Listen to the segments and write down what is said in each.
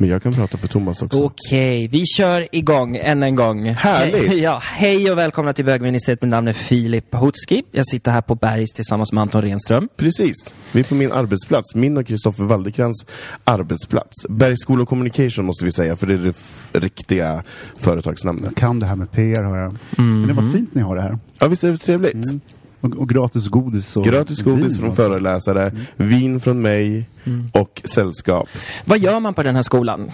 Men jag kan prata för Thomas också. Okej, vi kör igång än en gång. Härligt. Hej, ja, hej och välkomna till bögministeriet. Mitt namn är Filip Hutski. Jag sitter här på Bergs tillsammans med Anton Renström. Precis. Vi är på min arbetsplats. Min och Kristoffer Waldekrans arbetsplats. Bergs School of Communication måste vi säga, för det är det riktiga företagsnamnet. kan det här med PR har jag. Men det var fint ni har det här. Ja, visst är det trevligt? Och, och gratis godis och Gratis godis vin från också. föreläsare, vin från mig och sällskap. Vad gör man på den här skolan?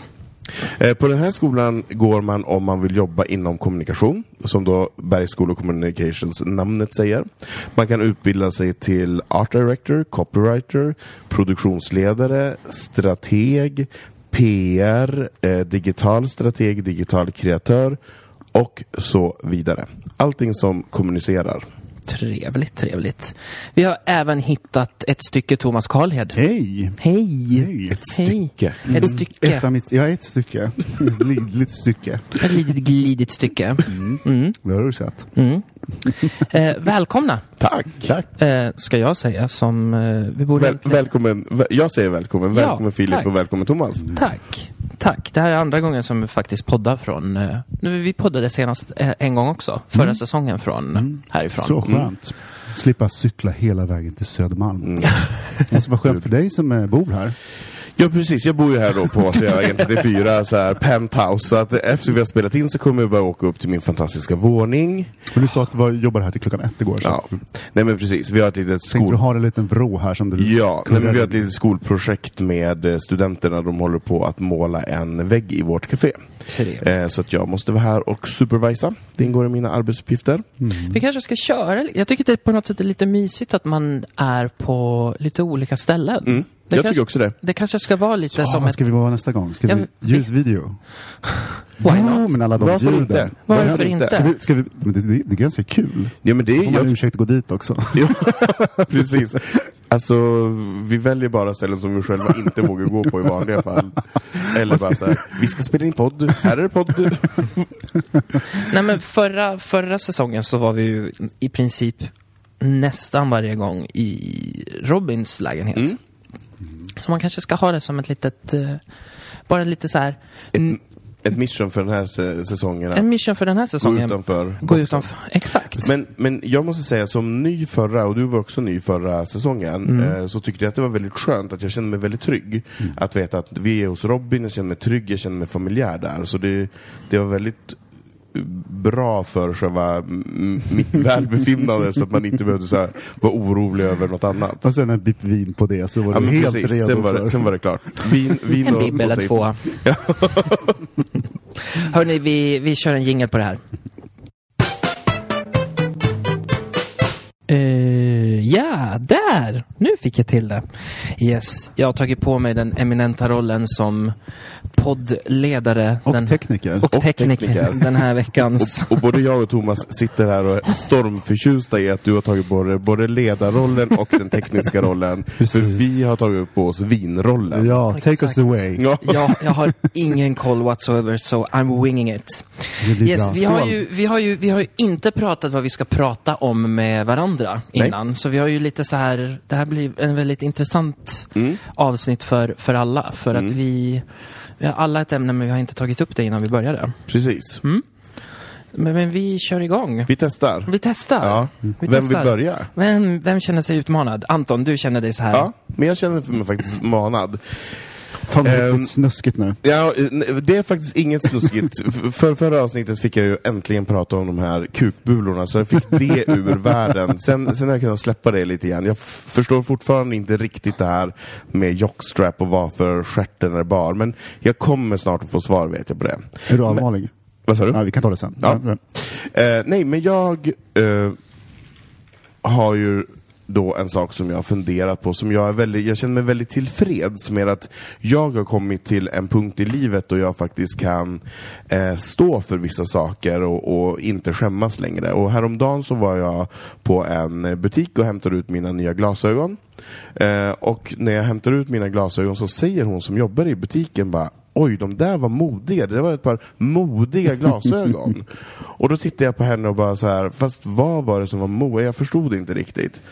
Eh, På den här skolan går man om man vill jobba inom kommunikation, som då Bergs School of Communications namnet säger. Man kan utbilda sig till Art Director, Copywriter, produktionsledare, strateg, PR, eh, digital strateg, digital kreatör och så vidare. Allting som kommunicerar. Trevligt, trevligt. Vi har även hittat ett stycke Thomas Karlhed. Hej! Hej! Hej! Ett stycke. Ett stycke. Ett av mitt, ja, ett stycke. Ett litet stycke. Ett litet glidigt stycke. Mm. Det har du sett. Mm. Eh, välkomna, Tack! Tack. eh, ska jag säga som eh, vi borde... Väl, välkommen, väl- jag säger välkommen. Ja, Välkommen Filip tack. och välkommen Thomas. Tack. Tack. Det här är andra gången som vi faktiskt poddar från... Eh, nu, vi poddade senast eh, en gång också, förra säsongen från härifrån. Så skönt. Slippa cykla hela vägen till Södermalm. Det måste vara skönt för dig som eh, bor här. Ja precis, jag bor ju här då på så jag egentligen fyra så här penthouse. Så att efter vi har spelat in så kommer jag bara åka upp till min fantastiska våning. Och du sa att du var, jobbade här till klockan ett igår. Så. Ja, nej men precis. Vi har ett litet skol... du ha en liten vrå här som du Ja, nej, men vi har ett litet skolprojekt med eh, studenterna. De håller på att måla en vägg i vårt café. Eh, så att jag måste vara här och supervisa. Det ingår i mina arbetsuppgifter. Vi kanske ska köra. Jag tycker det är på något sätt är lite mysigt att man är på lite olika ställen. Mm. Det Jag kanske- tycker också det. Det kanske ska vara lite Ja, som vad ett... ska vi vara nästa gång? Ska vi vi- ljusvideo? Why ja, not? men alla de Varför ljuden. inte? Varför inte? Ska vi, ska vi, men det, det, det är ganska kul. Ja men det Då är... får man Jag, ursäkt att gå dit också. ja, precis. Alltså, vi väljer bara ställen som vi själva inte vågar gå på i vanliga fall. Eller bara så här, vi ska spela in podd, här är det podd. Nej men förra, förra säsongen så var vi ju i princip nästan varje gång i Robins lägenhet. Mm. Så man kanske ska ha det som ett litet... eh, bara lite så här... Ett, ett mission för den här sä- säsongen. En mission för den här Gå säsongen. utanför. Gå utanför. Exakt. Men, men jag måste säga, som ny förra, och du var också ny förra säsongen, eh, så tyckte jag att det var väldigt skönt, att jag kände mig väldigt trygg. Att veta att vi är hos Robin, jag känner mig trygg, jag känner mig familjär där. Så det, det var väldigt bra för själva mitt välbefinnande så att man inte behövde så här, vara orolig över något annat. Och sen en bip vin på det så var Ja, du helt precis. redo Sen var, för... det, sen var det klart. Vin, vin En och, bib eller två. Hörni, vi, vi kör en jingel på det här. Eh, ja, där! Nu fick jag till det. Yes, jag har tagit på mig den eminenta rollen som poddledare. Och den, tekniker. Och, Och tekniker, tekniker. den här veckans. Och, och både jag och Thomas sitter här och är stormförtjusta i att du har tagit på dig både ledarrollen och den tekniska rollen. För vi har tagit på oss vinrollen. Ja, take us Exakt. away. Ja. jag, jag har ingen koll whatsoever, so I'm winging it. Yes, bra. vi, har ju, vi, har ju, vi har ju inte pratat vad vi ska prata om med varandra Nej. innan. Så vi har ju lite så här, det här blir en väldigt intressant Mm. avsnitt för, för alla. För att vi, vi har alla ett ämne men vi har inte tagit upp det innan vi började. Precis. Men, men vi kör igång. Vi testar. Vi testar. Ja. Vi Vem vill testar. börja? Vem, vem känner sig utmanad? Anton, du känner dig så här. Ja, men jag känner mig faktiskt manad. Ta något Ehm, riktigt snuskigt nu. Ja, det är faktiskt inget snuskigt. För förra avsnittet fick jag ju äntligen prata om de här kukbulorna, så jag fick det ur världen. Sen, sen har jag kunnat släppa det lite grann. Jag förstår fortfarande inte riktigt det här med jockstrap och varför stjärten är bar, men jag kommer snart att få svar vet jag på det. Är du allvarlig? Vad sa du? Ja, vi kan ta det sen. Ja. Eh, nej, men jag eh, har ju då en sak som jag har funderat på, som jag är väldigt, jag känner mig väldigt tillfreds med att jag har kommit till en punkt i livet då jag faktiskt kan eh, stå för vissa saker och, och inte skämmas längre. Och häromdagen så var jag på en butik och hämtade ut mina nya glasögon. Eh, och när jag hämtar ut mina glasögon så säger hon som jobbar i butiken bara Oj, de där var modiga. Det var ett par modiga glasögon. och då tittade jag på henne och bara så här, fast vad var det som var modiga? Jag förstod inte riktigt.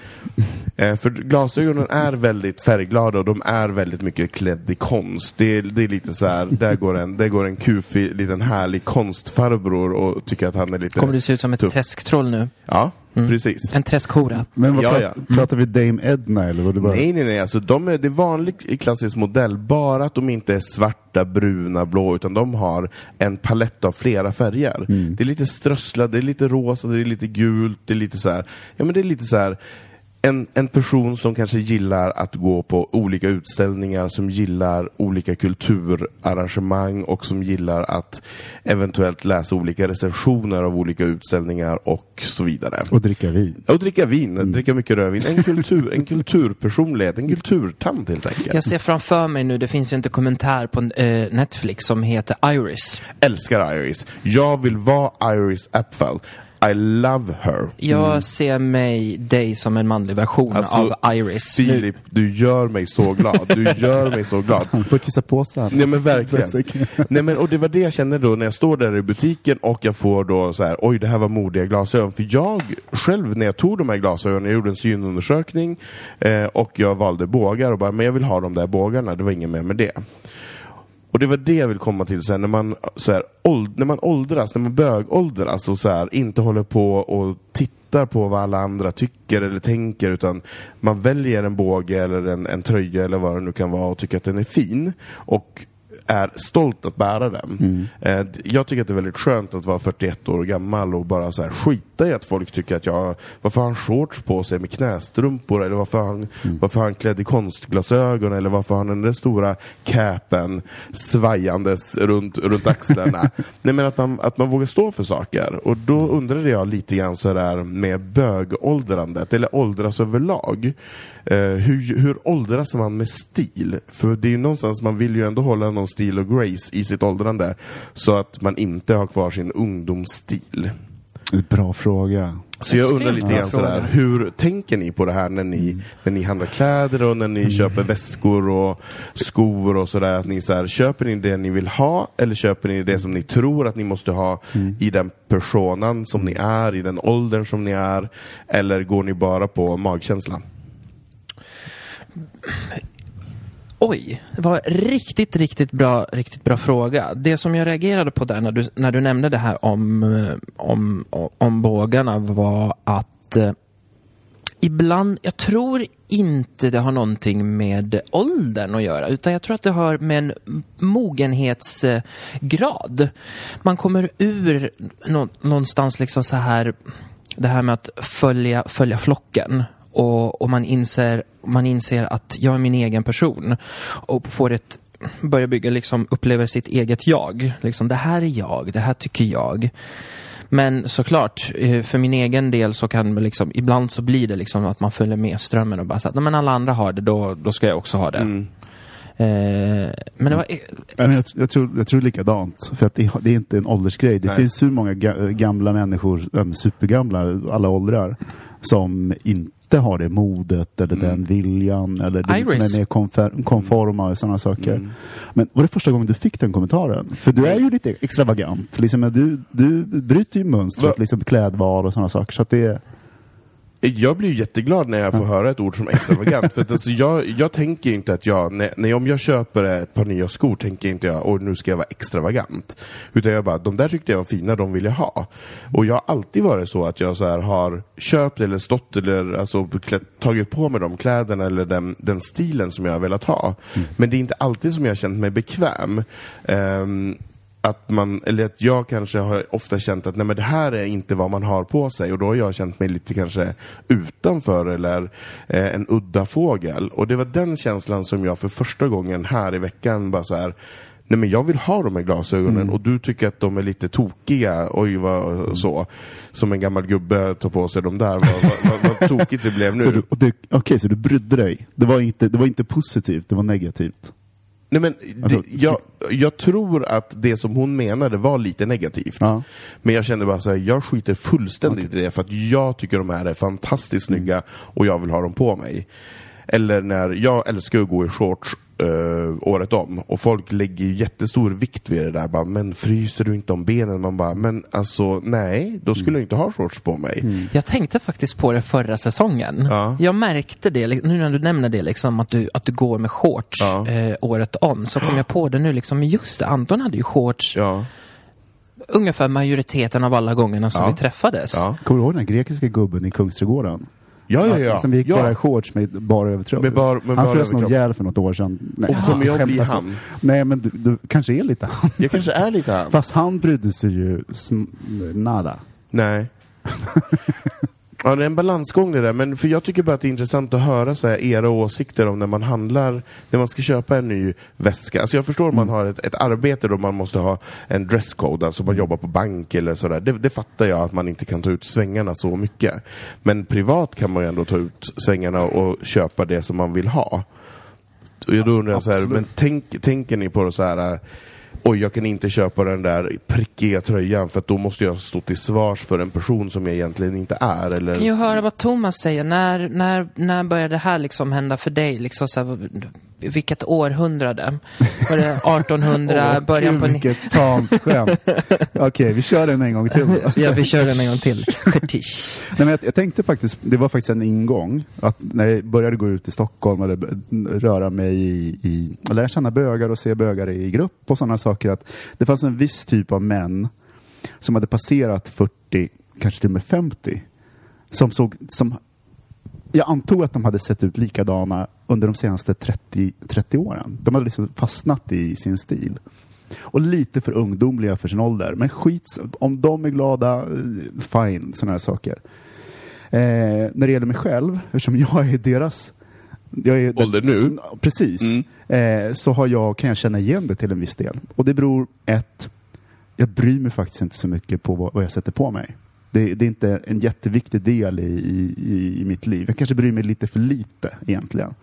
Eh, för glasögonen är väldigt färgglada och de är väldigt mycket klädd i konst. Det är, det är lite så här, där går en, där går en kufig, liten härlig konstfarbror och tycker att han är lite... Kommer du se ut som ett tuff. träsktroll nu? Ja, precis. En träskhora? Men vad Ja, ja. pratar vi Dame Edna eller? Vad det bara... Nej, nej, nej. Alltså, de är, det är vanlig klassisk modell, bara att de inte är svarta, bruna, blå, utan de har en palett av flera färger. Det är lite strösslat, det är lite rosa, det är lite gult, det är lite så här, ja men det är lite så här en, en person som kanske gillar att gå på olika utställningar, som gillar olika kulturarrangemang och som gillar att eventuellt läsa olika recensioner av olika utställningar och så vidare. Och dricka vin. Och dricka vin, dricka mycket rödvin. En, kultur, en kulturpersonlighet, en kulturtant helt enkelt. Jag ser framför mig nu, det finns ju en dokumentär på eh, Netflix som heter Iris. Älskar Iris. Jag vill vara Iris Apfel. I love her. Jag ser mig, dig som en manlig version Alltså, av Iris. Nu, Filip, du gör mig så glad. Du gör mig så glad. Får kissa på sig. Nej men verkligen. Nej, men, och det var det jag kände då när jag står där i butiken och jag får då så här, oj det här var modiga glasögon. För jag själv när jag tog de här glasögonen, jag gjorde en synundersökning eh, och jag valde bågar och bara, men jag vill ha de där bågarna, det var inget mer med det. Och det var det jag vill komma till sen när man, så här, åld, när man åldras, när man bögåldras och så här, inte håller på och tittar på vad alla andra tycker eller tänker utan man väljer en båge eller en, en tröja eller vad det nu kan vara och tycker att den är fin. Och är stolt att bära den. Eh, d- Jag tycker att det är väldigt skönt att vara 41 år gammal och bara så här skita i att folk tycker att jag, varför har han shorts på sig med knästrumpor eller varför har han, varför har han klädd i konstglasögon eller varför har han den där stora capen svajandes runt, runt axlarna. Nej men att man, att man vågar stå för saker. Och då undrade jag lite grann sådär med bögåldrandet, eller åldras överlag. Eh, hur, hur åldras man med stil? För det är ju någonstans, man vill ju ändå hålla någon stil och grace i sitt åldrande. Så att man inte har kvar sin ungdomsstil. Bra fråga. Så jag undrar lite grann sådär, hur tänker ni på det här när ni, när ni handlar kläder och när ni köper väskor och skor och sådär? Att ni så här, köper ni det ni vill ha eller köper ni det som ni tror att ni måste ha i den personan som ni är, i den åldern som ni är? Eller går ni bara på magkänslan? Oj, det var riktigt, riktigt bra, riktigt bra fråga. Det som jag reagerade på där när du, när du nämnde det här om, om, om bågarna var att eh, ibland, jag tror inte det har någonting med åldern att göra, utan jag tror att det har med en mogenhetsgrad. Man kommer ur nå, någonstans liksom så här, det här med att följa, följa flocken. Och, och man, inser, man inser att jag är min egen person. Och får ett, börjar bygga, liksom, upplever sitt eget jag. Liksom, det här är jag, det här tycker jag. Men såklart, eh, för min egen del så kan det liksom, ibland så blir det liksom att man följer med strömmen och bara säger att men alla andra har det, då, då ska jag också ha det. Mm. Eh, men det var... eh, men jag, jag, tror, jag tror likadant. För att det, det är inte en åldersgrej. Det Nej. finns hur många ga, gamla människor, supergamla, alla åldrar, som inte har det modet eller Mm. den viljan eller det som Iris. är mer konfer, konforma och sådana saker. Mm. Men var det första gången du fick den kommentaren? För du är ju lite extravagant. Liksom, du, du bryter ju mönstret, Va? liksom klädval och sådana saker. Så det. Jag blir jätteglad när jag får höra ett ord som extravagant. för att alltså jag, jag tänker inte att jag, när, när, om jag köper ett par nya skor, tänker inte jag och nu ska jag vara extravagant. Utan jag bara, de där tyckte jag var fina, de vill jag ha. Och jag har alltid varit så att jag så här har köpt eller stått eller alltså, klätt, tagit på mig de kläderna eller den, den stilen som jag har velat ha. Men det är inte alltid som jag har känt mig bekväm. Ehm, att man, eller att jag kanske har ofta känt att nej men det här är inte vad man har på sig och då har jag känt mig lite kanske utanför eller eh, en udda fågel. Och det var den känslan som jag för första gången här i veckan bara så här Nej men jag vill ha de här glasögonen och du tycker att de är lite tokiga, oj vad så. Som en gammal gubbe tar på sig de där, vad, vad, vad, tokigt det blev nu. Okej, så du brydde dig. Det var, inte, det var inte positivt, det var negativt. Nej men Alltså, det, jag, jag tror att det som hon menade var lite negativt. Ja. Men jag kände bara så här, jag skiter fullständigt i det för att jag tycker de här är fantastiskt Mm. snygga och jag vill ha dem på mig. Eller när, jag älskar att gå i shorts eh, året om och folk lägger ju jättestor vikt vid det där. Bara, men fryser du inte om benen? Man bara, men alltså nej, då skulle jag inte ha shorts på mig. Jag tänkte faktiskt på det förra säsongen. Ja. Jag märkte det, nu när du nämner det, liksom, att, du, att du går med shorts Ja. eh, året om. Så kom jag på det nu, liksom, just det, Anton hade ju shorts Ja, ungefär majoriteten av alla gångerna som Ja. vi träffades. ja. Kommer du ihåg den här grekiska gubben i Kungsträdgården? Ja, ja, ja. Som gick ja. bara i shorts med bara överkropp. Med bar- med han frös nog ihjäl för något år sedan. Nej, Och kommer jag bli han? Nej, men du, du kanske är lite han. Jag kanske är lite han. Fast han brydde sig ju nada. Nej. Ja, det är en balansgång det där, men för jag tycker bara att det är intressant att höra så här, era åsikter om när man handlar, när man ska köpa en ny väska. Alltså jag förstår om man har ett, ett arbete då man måste ha en dresscode, alltså man jobbar på bank eller sådär. Det, det fattar jag att man inte kan ta ut svängarna så mycket. Men privat kan man ju ändå ta ut svängarna och köpa det som man vill ha. Och då undrar jag så här, men tänk, tänker ni på det så här Oj, jag kan inte köpa den där prickiga tröjan för att då måste jag stå till svars för en person som jag egentligen inte är. Eller... Kan ju höra vad Thomas säger. När, när, när började det här liksom hända för dig? Liksom så här, vilket århundrade? Var det 1800, Åh, början på... vilket tamt skämt. Okej, vi kör den en gång till. Ja, vi kör den en gång till. Nej, men jag, jag tänkte faktiskt, det var faktiskt en ingång, att när jag började gå ut i Stockholm eller b- röra mig i, i och lära känna bögar och se bögar i grupp och sådana saker, att det fanns en viss typ av män som hade passerat 40, kanske till och med 50, som såg, som jag antog att de hade sett ut likadana under de senaste 30, 30 åren. De hade liksom fastnat i sin stil. Och lite för ungdomliga för sin ålder. Men skit, om de är glada, eh, fine, sådana här saker. Eh, när det gäller mig själv, eftersom jag är deras... Jag är Ålder nu? Precis. Mm. Eh, så har jag, kan jag känna igen det till en viss del. Och det beror ett, jag bryr mig faktiskt inte så mycket på vad, vad jag sätter på mig. Det, det är inte en jätteviktig del i, i, i mitt liv. Jag kanske bryr mig lite för lite egentligen.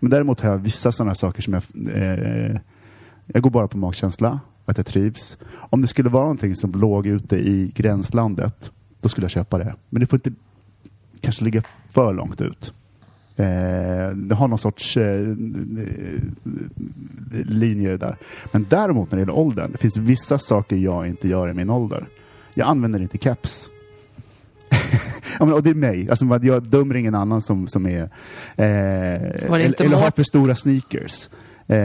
Men däremot har jag vissa sådana saker som jag... Eh, jag går bara på magkänsla, att jag trivs. Om det skulle vara någonting som låg ute i gränslandet, då skulle jag köpa det. Men det får inte kanske ligga för långt ut. Eh, det har någon sorts eh, linjer där. Men däremot när det gäller åldern, det finns vissa saker jag inte gör i min ålder. Jag använder inte caps ja, men, och det är mig. Alltså, vad- jag dömer ingen annan som, som är... Eh, eller, inte eller har för stora sneakers. Eh,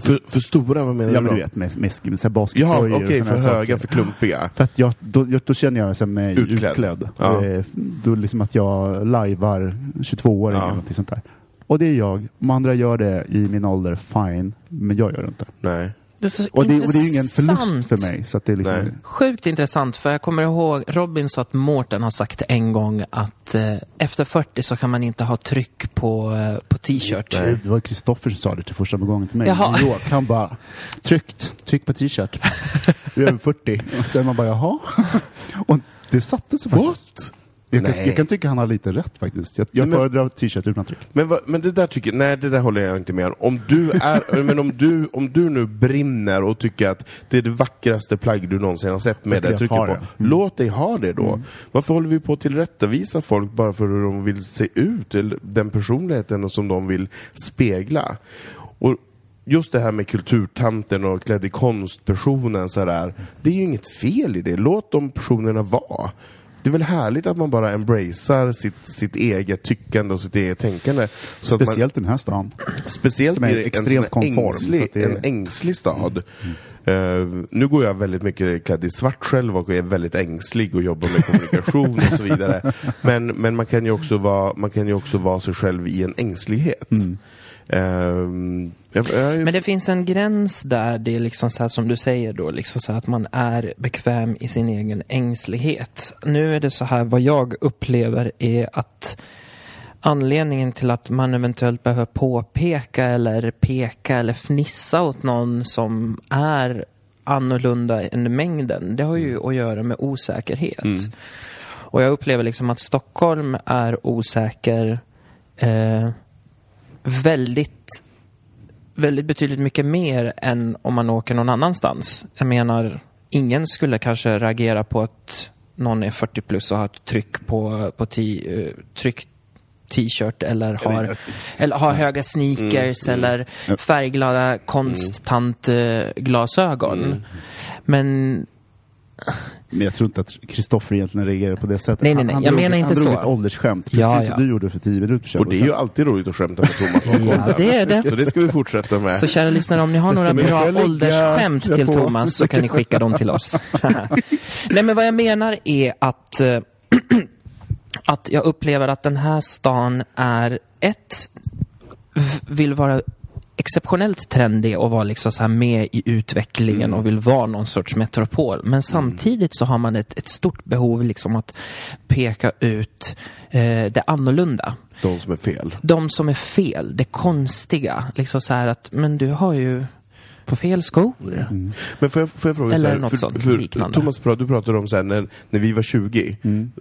För, för stora, vad menar ja, du men då? du vet, med, med, med, baskettröjor och okej, såna för här höga, saker. för klumpiga. För att jag, då, jag, då känner jag mig Utklädd. utklädd. Ja. Eh, Då liksom att jag lajvar 22-åringar Ja. eller sånt där. Och det är jag. Om andra gör det i min ålder, fine. Men jag gör det inte. Nej. Det Och det, och det är ju ingen förlust för mig. Så att det är liksom, Nej. Sjukt intressant, för jag kommer ihåg Robin sa att Mårten har sagt en gång att eh, efter 40 så kan man inte ha tryck på, eh, på t-shirt. Det det var Kristoffer som sa det till första gången till mig Jaha. i New York. Han bara, tryckt, tryck på t-shirt. Vi är över 40. Och sen man bara, jaha. Och det satte sig faktiskt. Jag kan, jag kan tycka han har lite rätt faktiskt. Jag, jag Men- föredrar t-shirt utan tryck. Men, vad- men det där tycker nej det där håller jag inte med om. Om du, är, men om du, om du nu brinner och tycker att det är det vackraste plagg du någonsin har sett med det trycket på, det. Mm. låt dig ha det då. Varför håller vi på att tillrättavisa folk bara för hur de vill se ut, eller den personligheten som de vill spegla? Och just det här med kulturtanten och klädd i konstpersonen sådär, det är ju inget fel i det. Låt de personerna vara. Det är väl härligt att man bara embracear sitt, sitt eget tyckande och sitt eget tänkande. Så man, Speciellt i den här stan. Speciellt Som är i en extremt här konform, ängslig, så att det är- en ängslig stad. Eh, nu går jag väldigt mycket klädd i svart själv och är väldigt ängslig och jobbar med kommunikation och så vidare. Men, men man, kan ju också vara, man kan ju också vara sig själv i en ängslighet. Jag, jag, Men det finns en gräns där det är liksom så här som du säger då, liksom så att man är bekväm i sin egen ängslighet. Nu är det så här, vad jag upplever är att anledningen till att man eventuellt behöver påpeka eller peka eller fnissa åt någon som är annorlunda än mängden, det har ju att göra med osäkerhet. Och jag upplever liksom att Stockholm är osäker eh, väldigt väldigt betydligt mycket mer än om man åker någon annanstans. Jag menar, ingen skulle kanske reagera på att någon är 40 plus och har ett tryck på, på eh, tryck t-shirt eller har, eller har höga sneakers eller färgglada konsttantglasögon. Men Men jag tror inte att Kristoffer egentligen reagerar på det sättet. Nej, nej, Han- nej. Han Jag drog, menar han inte drog så. ett åldersskämt, precis Ja, som ja. du gjorde för tio minuter sedan. och det är ju alltid roligt att skämta med Thomas. Ja, det är det. Så det ska vi fortsätta med. Så kära lyssnare, om ni har några jag bra åldersskämt jag till får- Thomas så kan ni skicka dem till oss. Nej men vad jag menar är att, att jag upplever att den här stan är ett, vill vara exceptionellt trendig och vara liksom så här med i utvecklingen och vill vara någon sorts metropol. Men samtidigt så har man ett, ett stort behov liksom att peka ut eh, det annorlunda De som är fel. de som är fel, det konstiga. Liksom så här att, men du har ju fel skor. Men får jag, får jag fråga Eller så här, något för, sånt för liknande. Thomas, du pratade om så här, när, när vi var 20,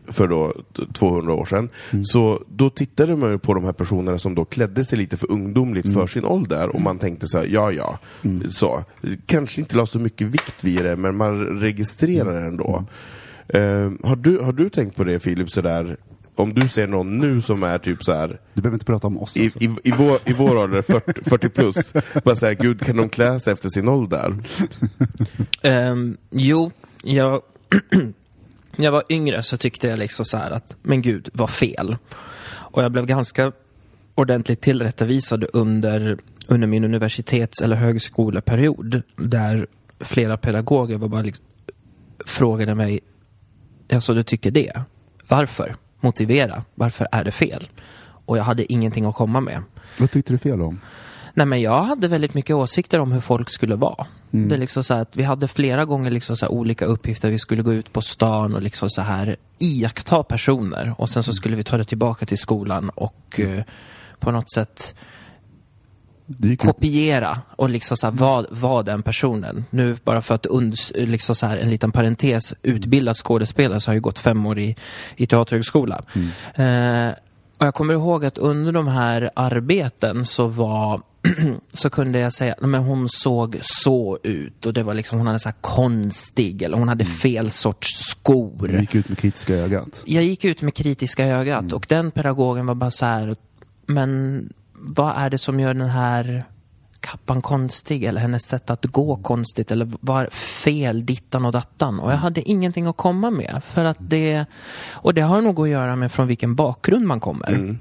för då t- 200 år sedan, så då tittade man på de här personerna som då klädde sig lite för ungdomligt för sin ålder och man tänkte så här, ja ja, så. Kanske inte la så mycket vikt vid det, men man registrerar det ändå. Eh, har, du, har du tänkt på det Filip, så där, om du ser någon nu som är typ så här Du behöver inte prata om oss i, alltså. i, i, vår, I vår ålder, 40, 40 plus, bara säga gud kan de klä sig efter sin ålder? Ehm, jo, jag, när jag var yngre så tyckte jag liksom så här att, men gud, vad fel. Och jag blev ganska ordentligt tillrättavisad under, under min universitets eller högskoleperiod där flera pedagoger var bara liksom, frågade mig, alltså du tycker det? Varför? Motivera. Varför är det fel? Och jag hade ingenting att komma med. Vad tyckte du fel om? Nej men jag hade väldigt mycket åsikter om hur folk skulle vara. Mm. Det är liksom så att vi hade flera gånger liksom så olika uppgifter. Vi skulle gå ut på stan och liksom så här iaktta personer. Och sen så skulle vi ta det tillbaka till skolan och eh, på något sätt kopiera och liksom så vad var den personen? Nu bara för att und- liksom så en liten parentes, utbildad skådespelare så har jag ju gått fem år i, i teaterhögskola. Eh, och jag kommer ihåg att under de här arbeten så var så kunde jag säga, "Nej, men hon såg så ut och det var liksom, hon hade så konstig eller hon hade fel sorts skor. du gick ut med kritiska ögat. Jag gick ut med kritiska ögat och den pedagogen var bara så här, men vad är det som gör den här kappan konstig? Eller hennes sätt att gå konstigt? Eller var fel dittan och dattan? Och jag hade ingenting att komma med. För att det och det har nog att göra med från vilken bakgrund man kommer.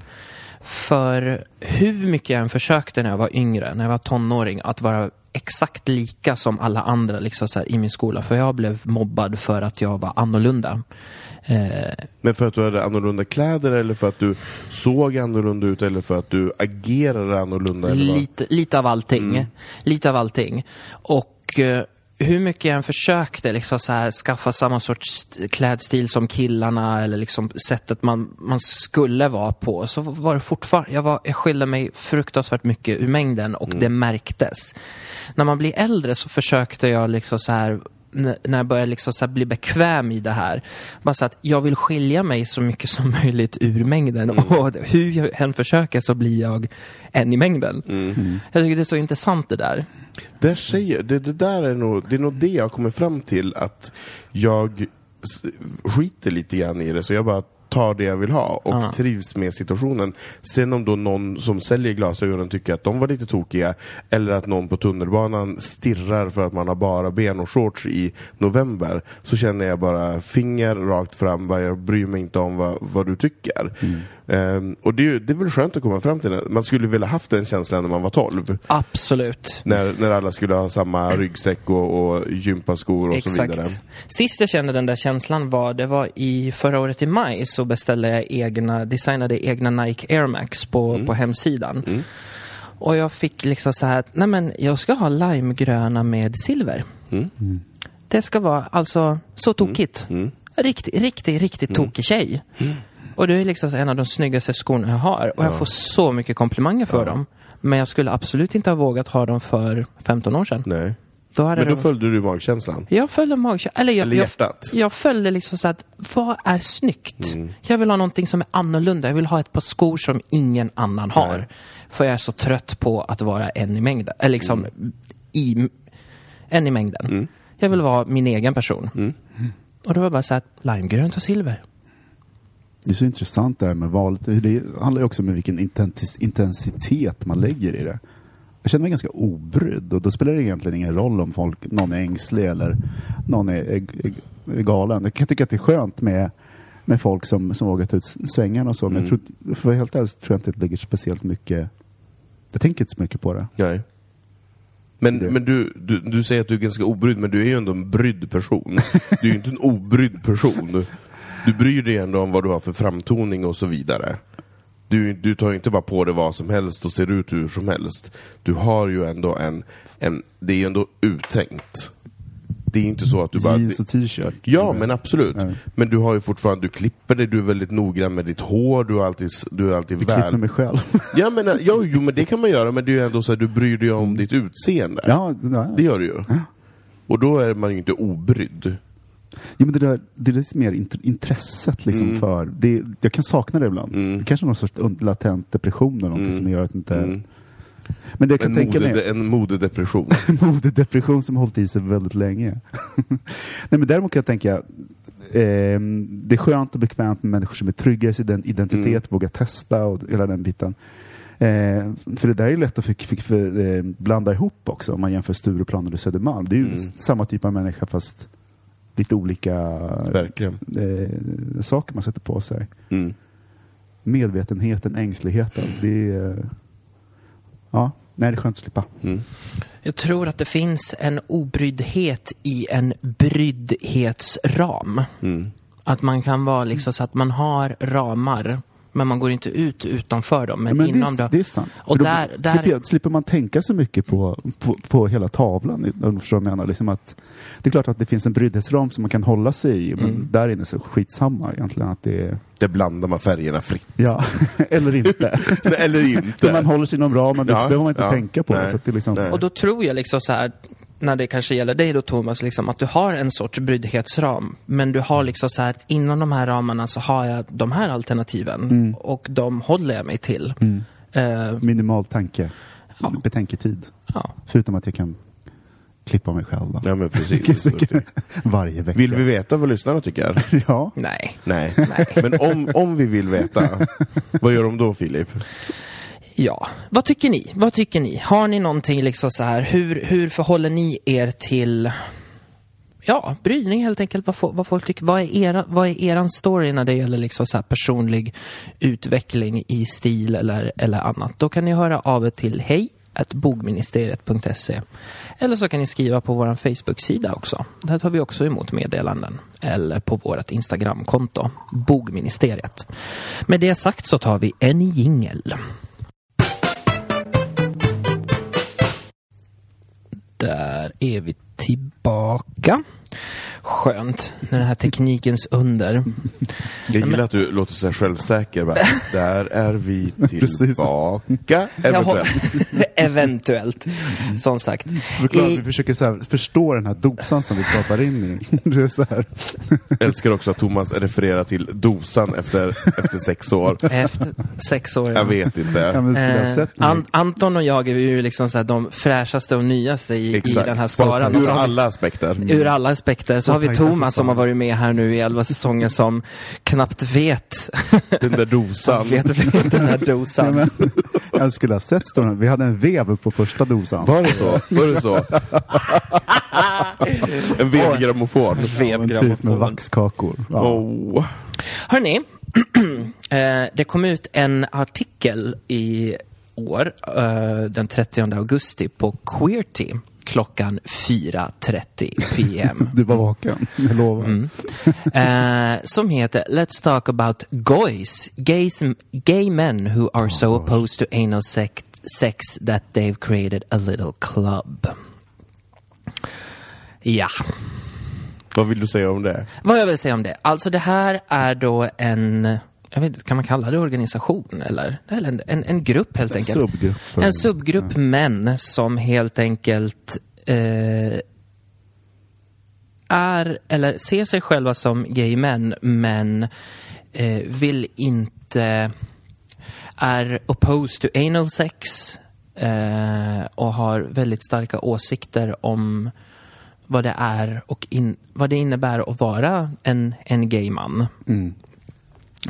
För hur mycket jag än försökte när jag var yngre, när jag var tonåring, att vara exakt lika som alla andra liksom så här, i min skola. För jag blev mobbad för att jag var annorlunda. Eh, Men för att du hade annorlunda kläder eller för att du såg annorlunda ut eller för att du agerade annorlunda? Eller vad? lite, lite av allting. Lite av allting. Och eh, hur mycket jag än försökte liksom så här, skaffa samma sorts st- klädstil som killarna eller liksom sättet man, man skulle vara på så var det fortfarande, jag, var, jag skilde mig fruktansvärt mycket ur mängden och det märktes. När man blir äldre så försökte jag liksom så här när jag började liksom så här bli bekväm i det här. Bara så att jag vill skilja mig så mycket som möjligt ur mängden. Och hur jag än försöker så blir jag en i mängden. Jag tycker det är så intressant det där. Där säger, det, det där är nog, det är nog det jag kommer fram till att jag skiter lite grann i det. Så jag bara tar det jag vill ha och Ja. trivs med situationen. Sen om då någon som säljer glasögonen tycker att de var lite tokiga eller att någon på tunnelbanan stirrar för att man har bara ben och shorts i november så känner jag bara finger rakt fram, bara jag bryr mig inte om vad, vad du tycker. Ehm, och det är, det är väl skönt att komma fram till det. Man skulle vilja haft den känslan när man var 12. Absolut. När, när alla skulle ha samma ryggsäck och, och gympaskor och så vidare. Sist jag kände den där känslan var, det var i förra året i maj så beställde jag egna, designade egna Nike Air Max på, Mm. på hemsidan. Och jag fick liksom så här, nej men jag ska ha limegröna med silver. Mm. Det ska vara alltså så tokigt. Riktigt, riktigt, riktigt tokig tjej. Och det är liksom en av de snyggaste skorna jag har. Och jag får så mycket komplimanger för dem. Men jag skulle absolut inte ha vågat ha dem för 15 år sedan. Nej. Då hade Men då det- följde du magkänslan? jag följde magkänslan. Eller, jag, Eller hjärtat? Jag, jag följde liksom så att, vad är snyggt? Mm. Jag vill ha någonting som är annorlunda. Jag vill ha ett par skor som ingen annan har. Nej. För jag är så trött på att vara en i mängden. Eller liksom, Mm. i, en i mängden. Jag vill vara min egen person. Mm. Och då var det bara så att, limegrönt och silver. Det är så intressant det här med valet. Det handlar ju också om vilken intensitet man lägger i det. Jag känner mig ganska obrydd och då spelar det egentligen ingen roll om folk, någon är ängslig eller någon är, är, är galen. Jag kan tycka att det är skönt med, med folk som, som vågar ta ut svängarna och så. Men jag tror, för helt ärlig så tror jag inte att det ligger speciellt mycket jag tänker inte så mycket på det. Nej. Men, men du, du, du säger att du är ganska obrydd, men du är ju ändå en brydd person. Du är ju inte en obrydd person. Du, du bryr dig ändå om vad du har för framtoning och så vidare. Du, du tar ju inte bara på dig vad som helst och ser ut hur som helst. Du har ju ändå en, en det är ju ändå uttänkt. Det är inte så att du bara... Jeans och t-shirt. Ja, men absolut. Ja. Men du har ju fortfarande, du klipper dig, du är väldigt noggrann med ditt hår, du är alltid, du är alltid Jag klipper väl... mig själv. Ja, men, ja, jo, men det kan man göra, men det är ju ändå så att du bryr dig om ditt utseende. ja, ja. Det gör du ju. Och då är man ju inte obrydd. Ja, men det, där, det är mer int- intresset liksom Mm. för... Det, jag kan sakna det ibland. Det kanske är någon sorts latent depression eller någonting som gör att inte... Mm. Men det jag kan En, tänka mode, mig... en modedepression. modedepression som har hållit i sig väldigt länge. Nej, men däremot kan jag tänka, eh, det är skönt och bekvämt med människor som är trygga i sin ident- identitet, Mm. vågar testa och hela den biten. Eh, för det där är lätt att för, för, för, eh, blanda ihop också om man jämför Stureplan eller Södermalm. Det är ju Mm. samma typ av människa fast lite olika Verkligen. eh, saker man sätter på sig. Mm. Medvetenheten, ängsligheten. Det är, ja, nej, det är skönt att slippa. Mm. Jag tror att det finns en obryddhet i en bryddhetsram. Mm. Att man kan vara liksom så att man har ramar, men man går inte ut utanför dem. Men, Ja, men inom det, är, dem. det är sant. Och då där- där- slipper, man tänka så mycket på, på, på hela tavlan. Om du förstår vad jag menar. Liksom att, det är klart att det finns en bryddhetsram som man kan hålla sig i, men Mm. där inne så skitsamma egentligen. Att det är, Där blandar man färgerna fritt. ja, eller inte. Eller inte. man håller sig inom ramen, det Ja, behöver man inte ja, tänka på. nej, så att det liksom. Och då tror jag liksom så här, när det kanske gäller dig då Thomas, liksom, att du har en sorts bryddhetsram. Men du har liksom så här, att inom de här ramarna så har jag de här alternativen. Mm. Och de håller jag mig till. Eh, Minimal tanke, Ja. betänketid. ja. Förutom att jag kan klippa mig själv då. Ja, men precis. Varje vecka. Vill vi veta vad lyssnarna tycker? Ja. Nej. Nej. Men om, om vi vill veta, vad gör de då Filip? Ja, vad tycker ni? Vad tycker ni? Har ni någonting liksom så här, hur, hur förhåller ni er till Ja, bryning helt enkelt, vad, vad folk tycker. Vad är, era, vad är eran story när det gäller liksom så här personlig utveckling i stil eller, eller annat? Då kan ni höra av er till hej bogministeriet.se. Eller så kan ni skriva på vår Facebook-sida också. Där tar vi också emot meddelanden. Eller på vårt Instagramkonto, bogministeriet. Med det sagt så tar vi en jingel. Där är vi tillbaka. Skönt när det här teknikens under. Jag gillar att du låter så självsäker. Bara, Där är vi tillbaka. Eventuellt. Eventuellt. Som sagt. Förklara, I- Vi försöker så här, förstå den här dosan som vi pratar in i. Det är så här. Älskar också att Thomas refererar till dosan efter, efter sex år. Efter sex år. Jag vet Ja, inte. men skulle ha Eh. An- Anton och jag är ju liksom så här de fräschaste och nyaste i, i den här skaran. Ur så har vi- alla aspekter. Ur alla aspekter. Så, har vi Thomas som har varit med här nu i elva säsonger som knappt vet, Den där dosan. vet, vet den Ja, dosan. men, jag skulle ha sett storyn. Vi hade en vev på första dosan. Var det så? Var det så? En vevgrammofon. Ja, typ med vaxkakor. Ja. Oh. Hörni, eh, det kom ut en artikel i år, eh, den 30 augusti, på Queerty klockan 4.30 PM. Du var vaken, jag lovar. Mm. Eh, som heter Let's talk about goys, gays, gay men who are so opposed to anal sex, sex that they've created a little club. Ja, Vad vill du säga om det? vad jag vill säga om det. Alltså det här är då en, jag vet kan man kalla det organisation eller? Eller en, en, grupp helt En enkelt. subgrupp. En subgrupp män som helt enkelt eh, är, eller ser sig själva som gay män, men eh, vill inte, är opposed to anal sex eh, och har väldigt starka åsikter om vad det är och in, vad det innebär att vara en, en gay man. Mm.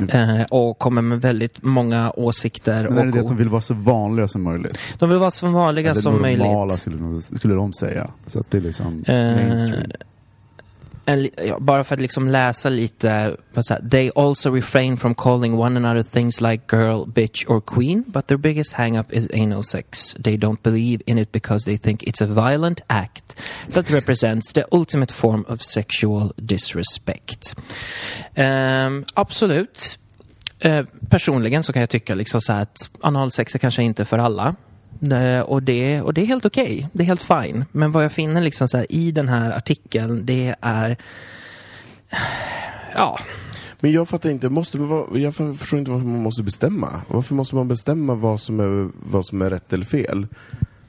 Eh, och kommer med väldigt många åsikter. Men är det och, det att de vill vara så vanliga som möjligt? de vill vara så vanliga Eller som normala möjligt. skulle, de- skulle de säga. Så att det är liksom Eh, mainstream en, ja, bara för att liksom läsa lite. här, They also refrain from calling one another things like girl, bitch or queen, but their biggest hang-up is anal sex. They don't believe in it because they think it's a violent act that represents the ultimate form of sexual disrespect. Um, absolut. Uh, personligen så kan jag tycka liksom så att analsex är kanske inte för alla. Eh, och, det, och det är helt okej. Det är helt fine. Men vad jag finner liksom så här i den här artikeln, det är... Ja, Men jag fattar inte, måste jag för- förstår inte varför man måste bestämma. Varför måste man bestämma vad som är, vad som är rätt eller fel?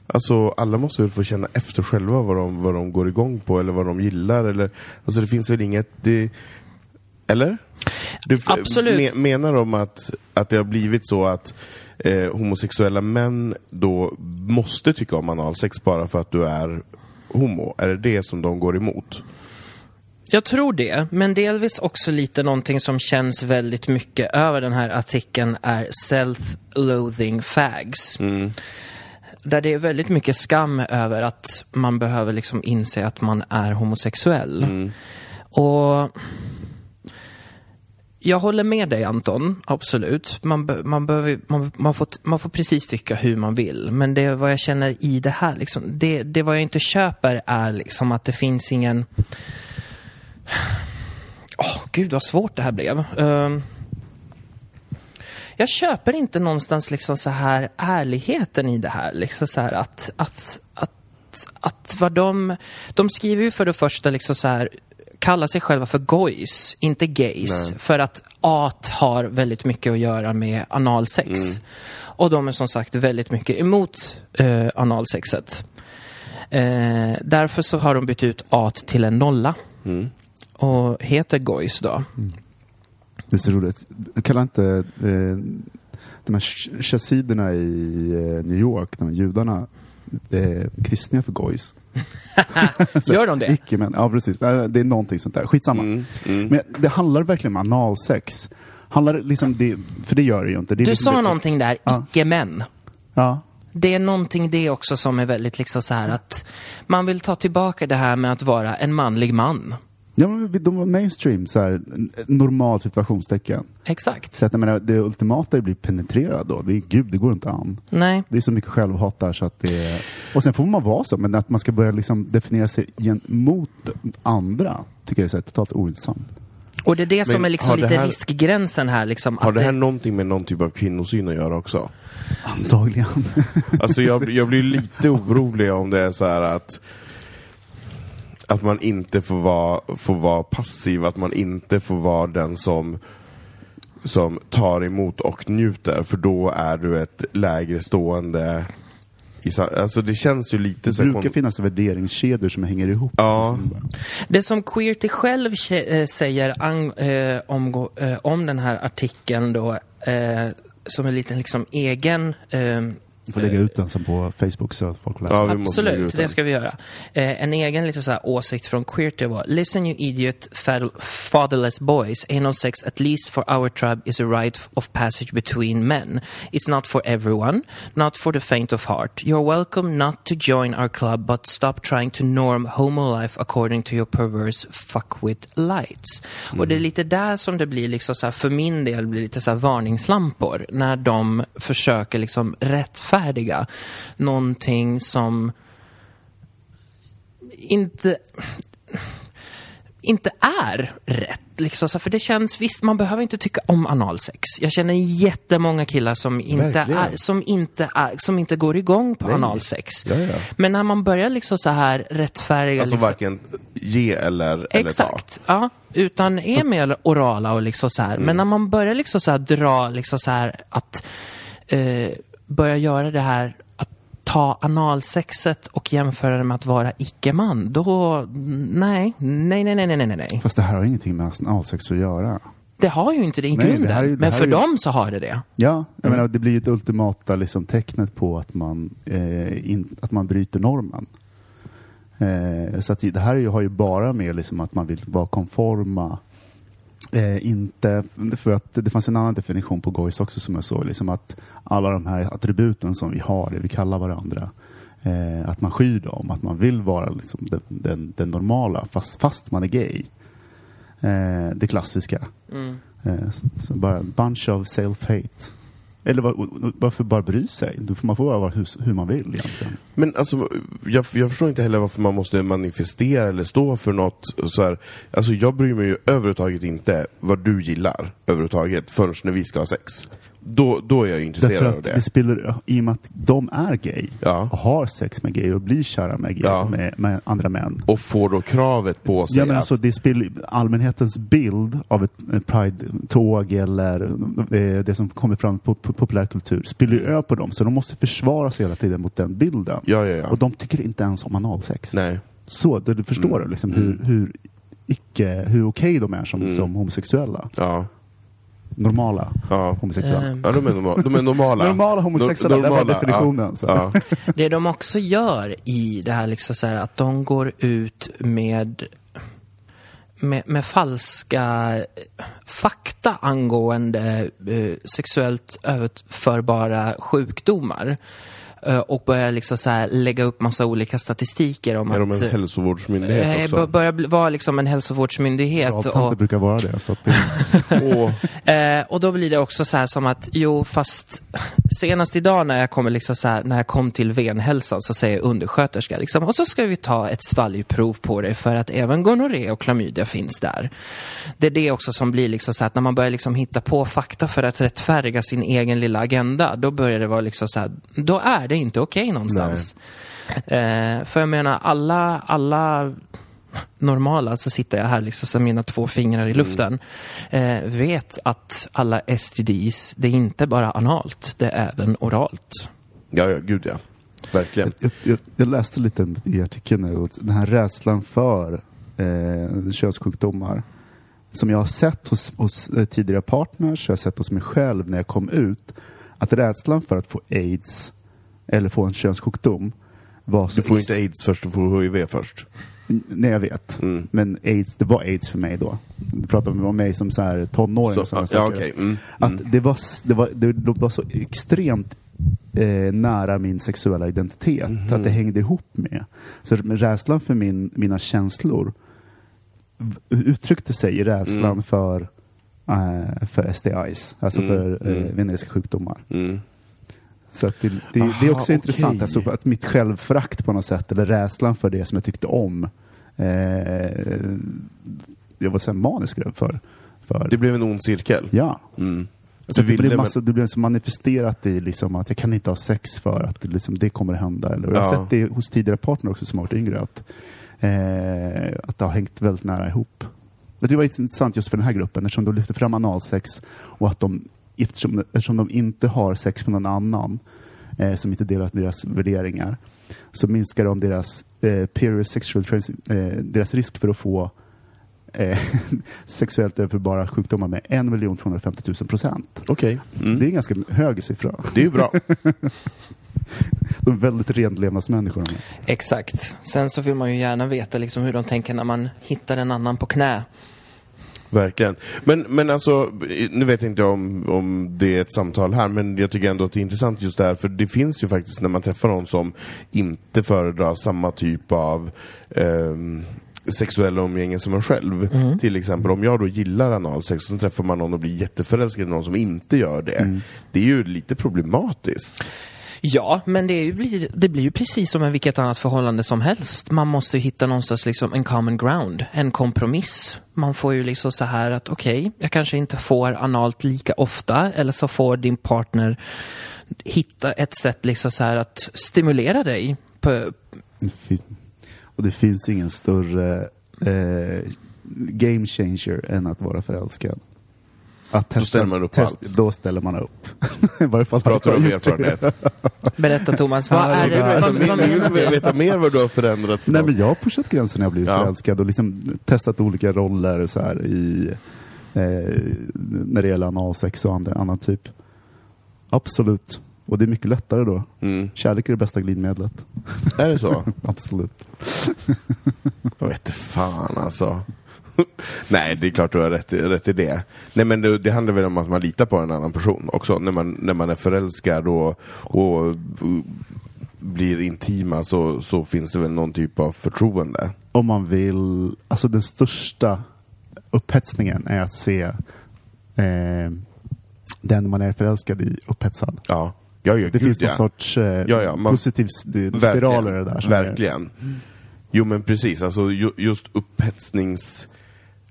Alltså alla måste väl få känna efter själva vad de, vad de går igång på eller vad de gillar eller Alltså det finns väl inget det, Eller? Du, Absolut. Me, menar de att, att det har blivit så att eh, homosexuella män då måste tycka om analsex bara för att du är homo? Är det det som de går emot? Jag tror det, men delvis också lite någonting som känns väldigt mycket över den här artikeln är self-loathing fags. Där det är väldigt mycket skam över att man behöver liksom inse att man är homosexuell. Och jag håller med dig Anton, absolut. Man, man, behöver, man, man, får, man får precis tycka hur man vill. Men det vad jag känner i det här, liksom, det, det vad jag inte köper är liksom att det finns ingen... Åh, gud vad svårt det här blev. Uh, jag köper inte någonstans liksom så här ärligheten i det här. Liksom så här att, att, att, att vad de... De skriver ju för det första liksom så här kallar sig själva för goys, inte gays. Nej. För att at har väldigt mycket att göra med analsex. Och de är som sagt väldigt mycket emot eh, analsexet. Eh, därför så har de bytt ut at till en nolla. Och heter goys då. Det är så roligt. Kallar inte eh, de här ch- chassiderna i eh, New York, de här judarna, eh, kristna för goys? Gör de det? Icke, men ja precis. Det är någonting sånt där. Skitsamma. Mm, mm. Men det handlar verkligen om analsex. Handlar liksom det, för det gör det ju inte. Det Du liksom sa det, någonting där, Ja. icke-män. Ja. Det är någonting det också som är väldigt liksom så här att man vill ta tillbaka det här med att vara en manlig man. Ja, men de var mainstream, så här, normal situationstecken. Exakt. Så att, jag menar, det ultimata är att bli penetrerad då. Det är, gud, det går inte an. Nej. Det är så mycket självhat där så att det är... Och sen får man vara så, men att man ska börja liksom definiera sig gentemot andra tycker jag är så här, totalt ointressant. Och det är det som Men är liksom det lite här- riskgränsen här. Liksom, Har att det här någonting med någon typ av kvinnosyn att göra också? Antagligen. Alltså jag, jag blir lite orolig om det är så här att att man inte får vara, får vara passiv, att man inte får vara den som som tar emot och njuter, för då är du ett lägre stående Alltså det känns ju lite Det brukar kon- finnas värderingskedjor som hänger ihop. Ja. Det som Queerty själv eh, säger ang- eh, om, eh, om den här artikeln då, eh, som en liten liksom egen Du får lägga ut den sen på Facebook så att folk läser. Ja, Absolut, det ska vi göra. Eh, en egen lite så här åsikt från Queerty var Listen you idiot fat- fatherless boys. Anal sex at least for our tribe is a rite of passage between men. It's not for everyone Not for the faint of heart. You're welcome not to join our club but stop trying to norm homo life according to your perverse fuckwit lights. Och det är lite där som det blir liksom så här, för min del blir lite så här varningslampor när de försöker liksom rättfärdiga någonting som inte inte är rätt. Liksom. Så För det känns, visst man behöver inte tycka om analsex. Jag känner jättemånga killar som inte, är, som inte, är, som inte går igång på Nej. analsex. Ja, ja. Men när man börjar liksom så här rättfärdiga... Alltså liksom, varken ge eller, eller ta. Exakt, ja. Utan är mer orala och liksom så här. Mm. Men när man börjar liksom så här dra, liksom så här att eh, börja göra det här att ta analsexet och jämföra det med att vara icke-man, då nej, nej, nej, nej, nej, nej, nej. Fast det här har ingenting med analsex att göra. Det har ju inte det i Nej, det grunden, här är det men här för är ju- dem så har det det. Ja, jag Mm. menar, det blir ju ett ultimata liksom, tecknet på att man, eh, in, att man bryter normen. Eh, så att det här är ju, har ju bara med liksom, att man vill vara konforma. Eh, inte, för att det fanns en annan definition på gojs också som jag såg, liksom att alla de här attributen som vi har, det vi kallar varandra, eh, att man skyr dem, att man vill vara liksom, den, den, den normala fast, fast man är gay. Eh, det klassiska. Mm. Eh, Så, så bara bunch of self-hate. Eller var, varför bara bry sig? Man får bara vara hur, hur man vill egentligen. Men alltså, jag, jag förstår inte heller varför man måste manifestera eller stå för något så här. Alltså jag bryr mig ju överhuvudtaget inte vad du gillar överhuvudtaget förrän när vi ska ha sex. Då, då är jag intresserad Därför av det. det spelar, i och med att de är gay Ja. och har sex med gay och blir kära med, gay, Ja. med, med andra män. Och får då kravet på sig Ja, men att- alltså, det spelar, allmänhetens bild av ett Pride-tåg eller eh, det som kommer fram på, på populärkultur spiller ju över på dem. Så de måste försvara sig hela tiden mot den bilden. Ja, ja, ja. Och de tycker inte ens om analsex. Nej. Så, du, du förstår Mm. liksom hur, hur, icke, hur okej de är som, Mm. som homosexuella. Ja. Normala Ja. homosexuella. Ehm. Ja, de är, norma- de är normala. Normala homosexuella, det var definitionen, så. Ja. Det de också gör i det här, liksom så här att de går ut med med, med falska fakta angående eh, sexuellt överförbara sjukdomar. Eh, och börjar liksom så lägga upp massa olika statistiker om Är de att... en hälsovårdsmyndighet eh, också? bör- börjar vara liksom en hälsovårdsmyndighet. Radtanter Och, brukar vara det. Så det Eh, och då blir det också så här som att, jo fast senast idag när jag kommer liksom så här, när jag kom till venhälsan så säger undersköterska liksom, och så ska vi ta ett svalgprov på dig för att även gonorré och klamydia finns där. Det är det också som blir liksom så här att när man börjar liksom hitta på fakta för att rättfärdiga sin egen lilla agenda, då börjar det vara liksom så här, då är det inte okej någonstans. Eh, för jag menar, alla, alla normala så sitter jag här liksom som mina två fingrar i luften. Eh, vet att alla STDs, det är inte bara analt, det är även oralt. ja, ja, gud ja. Verkligen. jag, jag, jag läste lite i artikeln nu, och den här rädslan för eh, könssjukdomar som jag har sett hos, hos eh, tidigare partners, jag har sett hos mig själv när jag kom ut, att rädslan för att få aids eller få en könssjukdom var så Du får inte aids först, du får hiv först. Nej, jag vet. Mm. Men aids, det var aids för mig då. Du pratar om mig som så här tonåring och Så, sådana ja, saker. okej. Mm, Att mm. det var, det var, det, var så extremt eh, nära min sexuella identitet. Mhm. Att det hängde ihop med. Så rädslan för min, mina känslor uttryckte sig i rädslan Mm. för, eh, för STIs, alltså Mm, för eh, mm. veneriska sjukdomar. Så att det, det, det är Aha, också okej. intressant, alltså att mitt självförakt på något sätt, eller rädslan för det som jag tyckte om, eh, jag var så manisk för. för Det blev en ond cirkel. Ja. Mm. Alltså det, blev massa, det blev så manifesterat i liksom att jag kan inte ha sex för att det, liksom, det kommer hända. Eller, och jag har Ja. sett det hos tidigare partner också som har varit yngre, att, eh, att det har hängt väldigt nära ihop. Det var intressant just för den här gruppen eftersom de lyfter fram analsex och att de, eftersom, eftersom de inte har sex med någon annan eh, som inte delar deras värderingar så minskar de deras eh, period sexual trans, eh, deras risk för att få eh, sexuellt överförbara sjukdomar med 1 250 000 procent. Okej. Mm. Det är en ganska hög siffra. Det är ju bra. De är väldigt renlevnadsmänniskor. Exakt. Sen så vill man ju gärna veta liksom hur de tänker när man hittar en annan på knä. Verkligen. Men, men alltså, nu vet inte jag om, om det är ett samtal här, men jag tycker ändå att det är intressant just där, för det finns ju faktiskt när man träffar någon som inte föredrar samma typ av ehm, sexuella umgänge som en själv. Till exempel om jag då gillar analsex, så träffar man någon och blir jätteförälskad i någon som inte gör det. Det är ju lite problematiskt. Ja, men det, är ju, blir- det blir ju precis som med vilket annat förhållande som helst. Man måste ju hitta någonstans liksom en common ground, en kompromiss. Man får ju liksom så här att okej, jag kanske inte får analt lika ofta eller så får din partner hitta ett sätt liksom så här att stimulera dig. På, Och det finns ingen större eh, game changer än att vara förälskad. Att testa, ställer man upp test, allt. Då ställer man upp. I varje fall Pratar du jag om erfarenhet? berätta Thomas, vad är det bra. vad Vill du du? veta mer vad du har förändrat för Nej, men jag har pushat gränsen när jag blivit Ja. förälskad och liksom testat olika roller så här i, eh, när det gäller analsex och andra, annan typ. Absolut. Och det är mycket lättare då. Mm. Kärlek är det bästa glidmedlet. Är det så? Absolut. Jag vet fan alltså. Nej, det är klart du har rätt, rätt i det. Nej, men det, det handlar väl om att man litar på en annan person också. När man, när man är förälskad och, och, blir intima så, så finns det väl någon typ av förtroende. Om man vill, alltså den största upphetsningen är att se eh, den man är förälskad i upphetsad. Ja, ja, ja Det gud, finns någon ja. sorts eh, Ja, ja, man- positiv spiral i det där. som är- Verkligen. Jo men precis, alltså ju, just upphetsnings...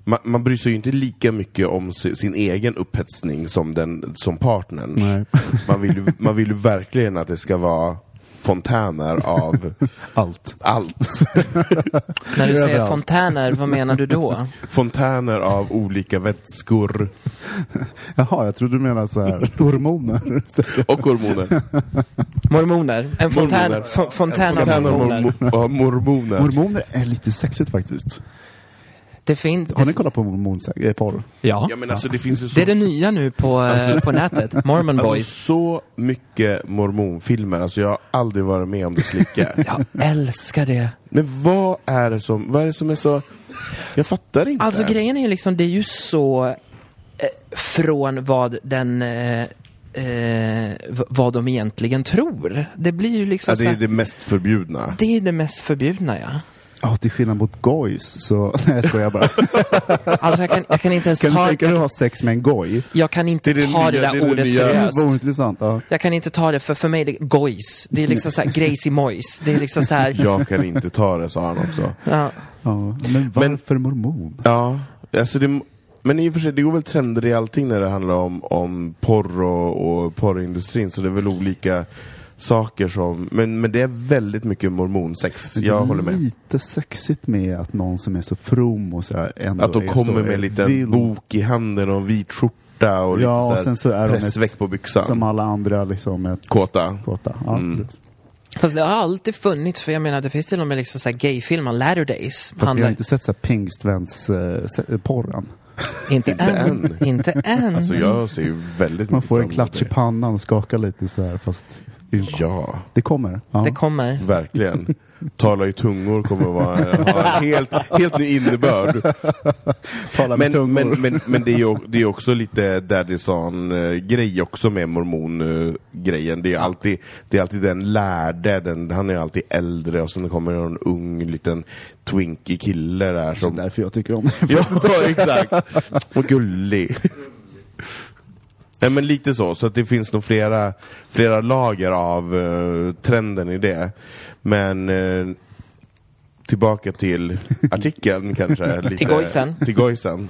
Man, man bryr sig ju inte lika mycket om si- sin egen upphetsning som, den, som partnern. Nej. Man vill, ju, man vill ju verkligen att det ska vara fontäner av Allt. allt. När du säger fontäner, vad menar du då? Fontäner av olika vätskor Jaha, jag trodde du menade så här hormoner. och hormoner. Mormoner? En fontän, Mormoner. fo- fontän av mormoner. mormo- av mormoner. Hormoner är lite sexigt faktiskt. Det finns... Har ni kollat på hormonporr? Ja. Ja men alltså det finns ju så Det är det nya nu på, eh, på nätet. Mormon Alltså Boys. så mycket mormonfilmer, alltså jag har aldrig varit med om dess like. Jag älskar det. Men vad är det som, vad är det som är så, jag fattar inte. Alltså grejen är ju liksom, det är ju så eh, från vad den eh, eh, vad de egentligen tror. Det blir ju liksom ja, så det är här, det mest förbjudna. det är det mest förbjudna ja. Ja, till skillnad mot gojs så... Nej, jag skojar bara. Alltså jag kan, jag kan inte ens Kan du ta, tänka dig att ha sex med en goj? jag kan inte Det är det ta nya- det det är där det ordet nya- seriöst. Vad intressant. Ja. Jag kan inte ta det för för mig är det gojs. Det är liksom så här Gracie Moise. Det är liksom så här, Jag kan inte ta det, sa han också. ja. Ja, men varför mormon? Ja, alltså det, men i och för sig, det går väl trender i allting när det handlar om, om porr och, och porrindustrin, så det är väl olika saker som, men, men det är väldigt mycket mormonsex, jag är håller med. lite sexigt med att någon som är så from och så här ändå Att de är kommer så med en liten vild. bok i handen och en vit skjorta och Ja, och lite sen så så är här de pressväck ett- på byxan. Som alla andra liksom. Ett, Kåta. kåta. Ja, Mm. precis. Fast det har alltid funnits, för jag menar det finns till och med liksom så här gayfilmer, Latter Days. Fast vi handlar- har inte sett så här pingstvens eh, se- porren. inte Inte än. än. inte än. Alltså jag ser ju väldigt Man mycket får en fram emot klatsch i pannan och skakar lite så här fast. Ja, det kommer. Ja. Det kommer. verkligen. tala i tungor kommer att vara, ha en helt, helt ny innebörd. Tala med Men, tungor. men, men, men det är ju det är också lite Daddy Son-grej också med mormon-grejen. Det är alltid, det är alltid den lärde, den, han är alltid äldre och sen kommer en ung liten twinky kille där Det är som... därför jag tycker om det. Ja, exakt. Och gullig. Nej, men lite så, så att det finns nog flera, flera lager av eh, trenden i det. Men eh, tillbaka till artikeln kanske. Lite, Till gojsen. Till gojsen.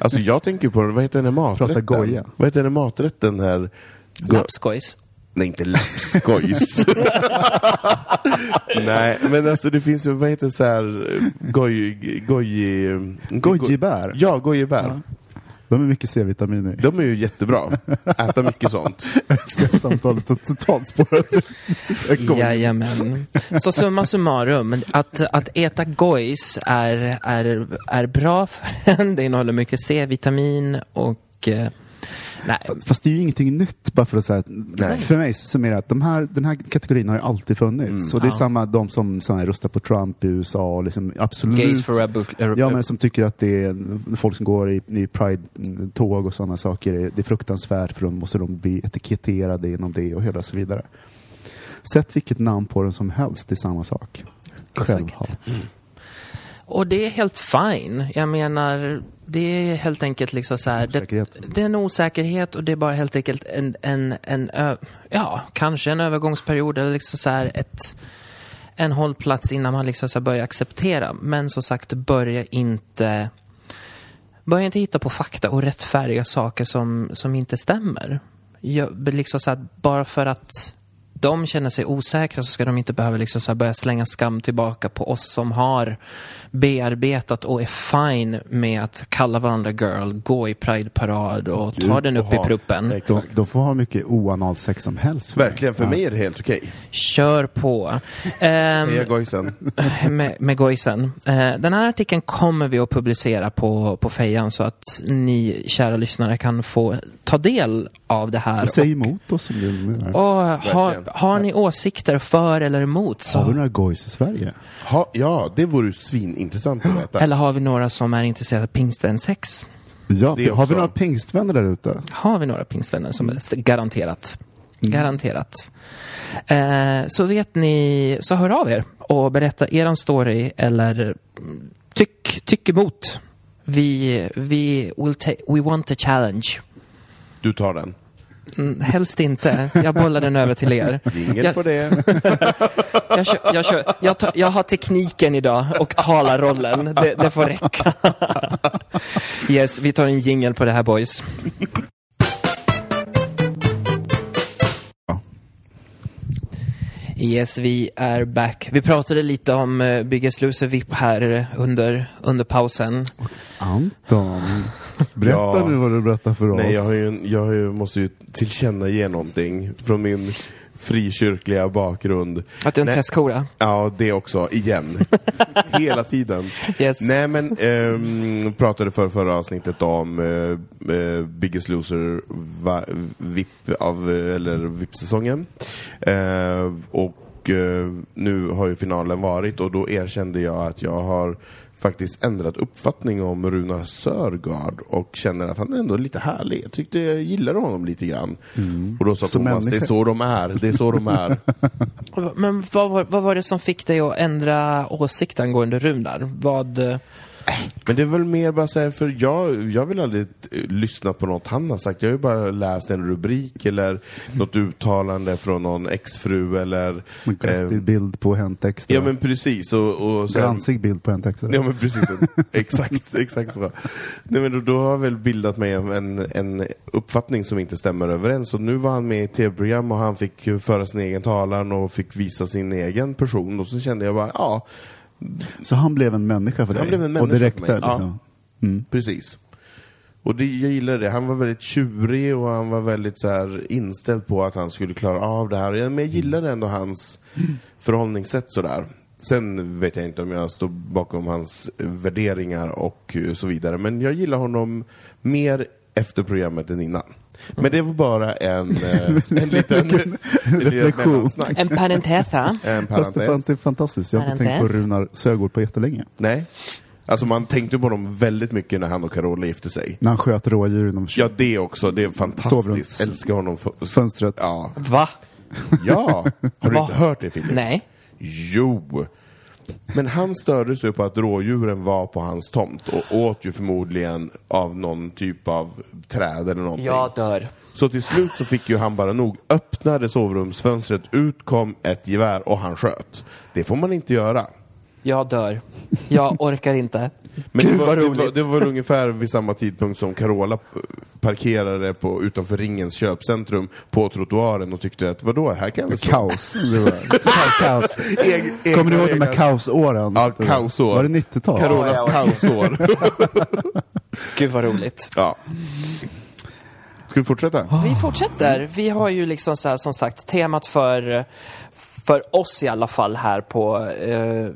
Alltså jag tänker på, vad heter den här Prata maträtten? goja. Vad heter den här maträtten här? Go- Lapskojs. Nej, inte lapskojs. Nej, men alltså det finns ju, vad heter så här, goj... Goj... Gojibär? Ja, gojibär. De är mycket C-vitamin i. De är ju jättebra. Äta mycket sånt. Ska samtalet ha totalt spårat. Jajamän. Så summa summarum, att, att äta gojs är, är, är bra för en. Det innehåller mycket C-vitamin och eh, nej, Fast det är ju ingenting nytt bara för att säga. För mig så är det att de här, den här kategorin har ju alltid funnits. och det är Ja. samma de som, som här, röstar på Trump i USA och liksom absolut. gays for rebu- Ja, men som tycker att det är folk som går i, i Pride-tåg och sådana saker. Det är fruktansvärt för då måste de bli etiketterade inom det och hela så vidare. Sätt vilket namn på den som helst, det är samma sak. Självhat. Och det är helt fine. Jag menar, det är helt enkelt liksom så här. Det, det är en osäkerhet och det är bara helt enkelt en, en, en ja, kanske en övergångsperiod eller liksom så här ett, en hållplats innan man liksom så börjar acceptera. Men som sagt, börja inte, börja inte hitta på fakta och rättfärdiga saker som, som inte stämmer. Jag, liksom så här, bara för att de känner sig osäkra så ska de inte behöva liksom så börja slänga skam tillbaka på oss som har bearbetat och är fine med att kalla varandra girl, gå i Pride-parad och ta den upp i ha- pruppen. De, de får ha mycket oanalt sex som helst. för Verkligen, för Ja. mig är det helt okej. Kör på. Ehm, Heja gojsen. med, med gojsen. Eh, den här artikeln kommer vi att publicera på, på fejan så att ni kära lyssnare kan få ta del av det här. Säg emot oss om du menar. Och har, har ni åsikter för eller emot Har vi så, några gojs i Sverige? Ha, ja, det vore ju svinintressant att veta. eller har vi några som är intresserade av pingstvensex? Ja, Det har också. vi några pingstvänner där ute? Har vi några pingstvänner som är Mm. garanterat. Garanterat. Eh, så vet ni, så hör av er och berätta eran story eller mm, tyck, tyck emot. Vi, vi will ta- we want a challenge. Du tar den. Mm, helst inte. Jag bollar den över till er. Inget Jag- på det. Jag, kör, jag, kör, jag, tar, jag har tekniken idag och talarrollen. Det, det får räcka. Yes, vi tar en jingel på det här boys. Yes, vi är back. Vi pratade lite om uh, Biggest Loser VIP här under, under pausen. Anton, berätta Ja. nu vad du berättar för oss. Nej, jag, har ju, jag har ju, måste ju tillkännage någonting från min frikyrkliga bakgrund. Att du är en träskora. Ja, det också. Igen. Hela tiden. Yes. Nej, men ehm, pratade för förra avsnittet om eh, Biggest Loser va, VIP av, eh, eller VIP-säsongen. Eh, och nu har ju finalen varit och då erkände jag att jag har faktiskt ändrat uppfattning om Runar Sörgard och känner att han ändå är lite härlig. Jag tyckte jag gillade honom lite grann. Och då sa Som Thomas, det är människa. så de är. Det är så de är. Men vad var, vad var det som fick dig att ändra åsikt angående Runar? Vad... Men det är väl mer bara så här, för jag, jag vill aldrig eh, lyssna på något han har sagt. Jag har ju bara läst en rubrik eller något uttalande från någon exfru eller... En grattig eh, bild på hentexten. ja men precis. Och, och sen, Glansig bild på hentexten. Ja men precis, exakt, exakt så. Nej men då, då har jag väl bildat mig en, en uppfattning som inte stämmer överens. Och nu var han med i tv-program och han fick föra sin egen talan och fick visa sin egen person. Och så kände jag bara, ja, Så han blev en människa för dig? Han blev en Och det människa räckte för mig, ja. liksom? Mm. Precis. Och det, jag gillade det. Han var väldigt tjurig och han var väldigt så här inställd på att han skulle klara av det här. Ja, Men jag gillade ändå hans förhållningssätt sådär. Sen vet jag inte om jag står bakom hans värderingar och så vidare. Men jag gillar honom mer efter programmet än innan. Men det var bara en, eh, en liten en liten reflektion. En parentesa. En Fast det, parentes. är fantastiskt. Jag har inte tänkt på Runar Sögaard på jättelänge. Nej. Alltså man tänkte på honom väldigt mycket när han och Carola gifte sig. När han sköt rådjur inom Ja, det också. Det är fantastiskt. Älskar honom. Fönstret. ja. Va? ja. Har du Va? inte hört det Filip? Nej. Jo. Men han störde sig på att rådjuren var på hans tomt och åt ju förmodligen av någon typ av träd eller någonting. Jag dör. Så till slut så fick ju han bara nog, öppnade sovrumsfönstret, ut kom ett gevär och han sköt. Det får man inte göra. Jag dör. Jag orkar inte. Men Gud det, var, det, var, det var ungefär vid samma tidpunkt som Carola p- parkerade på, utanför Ringens köpcentrum på trottoaren och tyckte att vadå, här kan jag väl. Kaos. Det var kaos. Eg- Kommer du ihåg de här kaosåren? Ja, kaosår. Var det 90-tal? Carolas ja. kaosår. Gud vad roligt. ja. Ska vi fortsätta? Vi fortsätter. Vi har ju liksom så här, som sagt temat för, för oss i alla fall här på eh,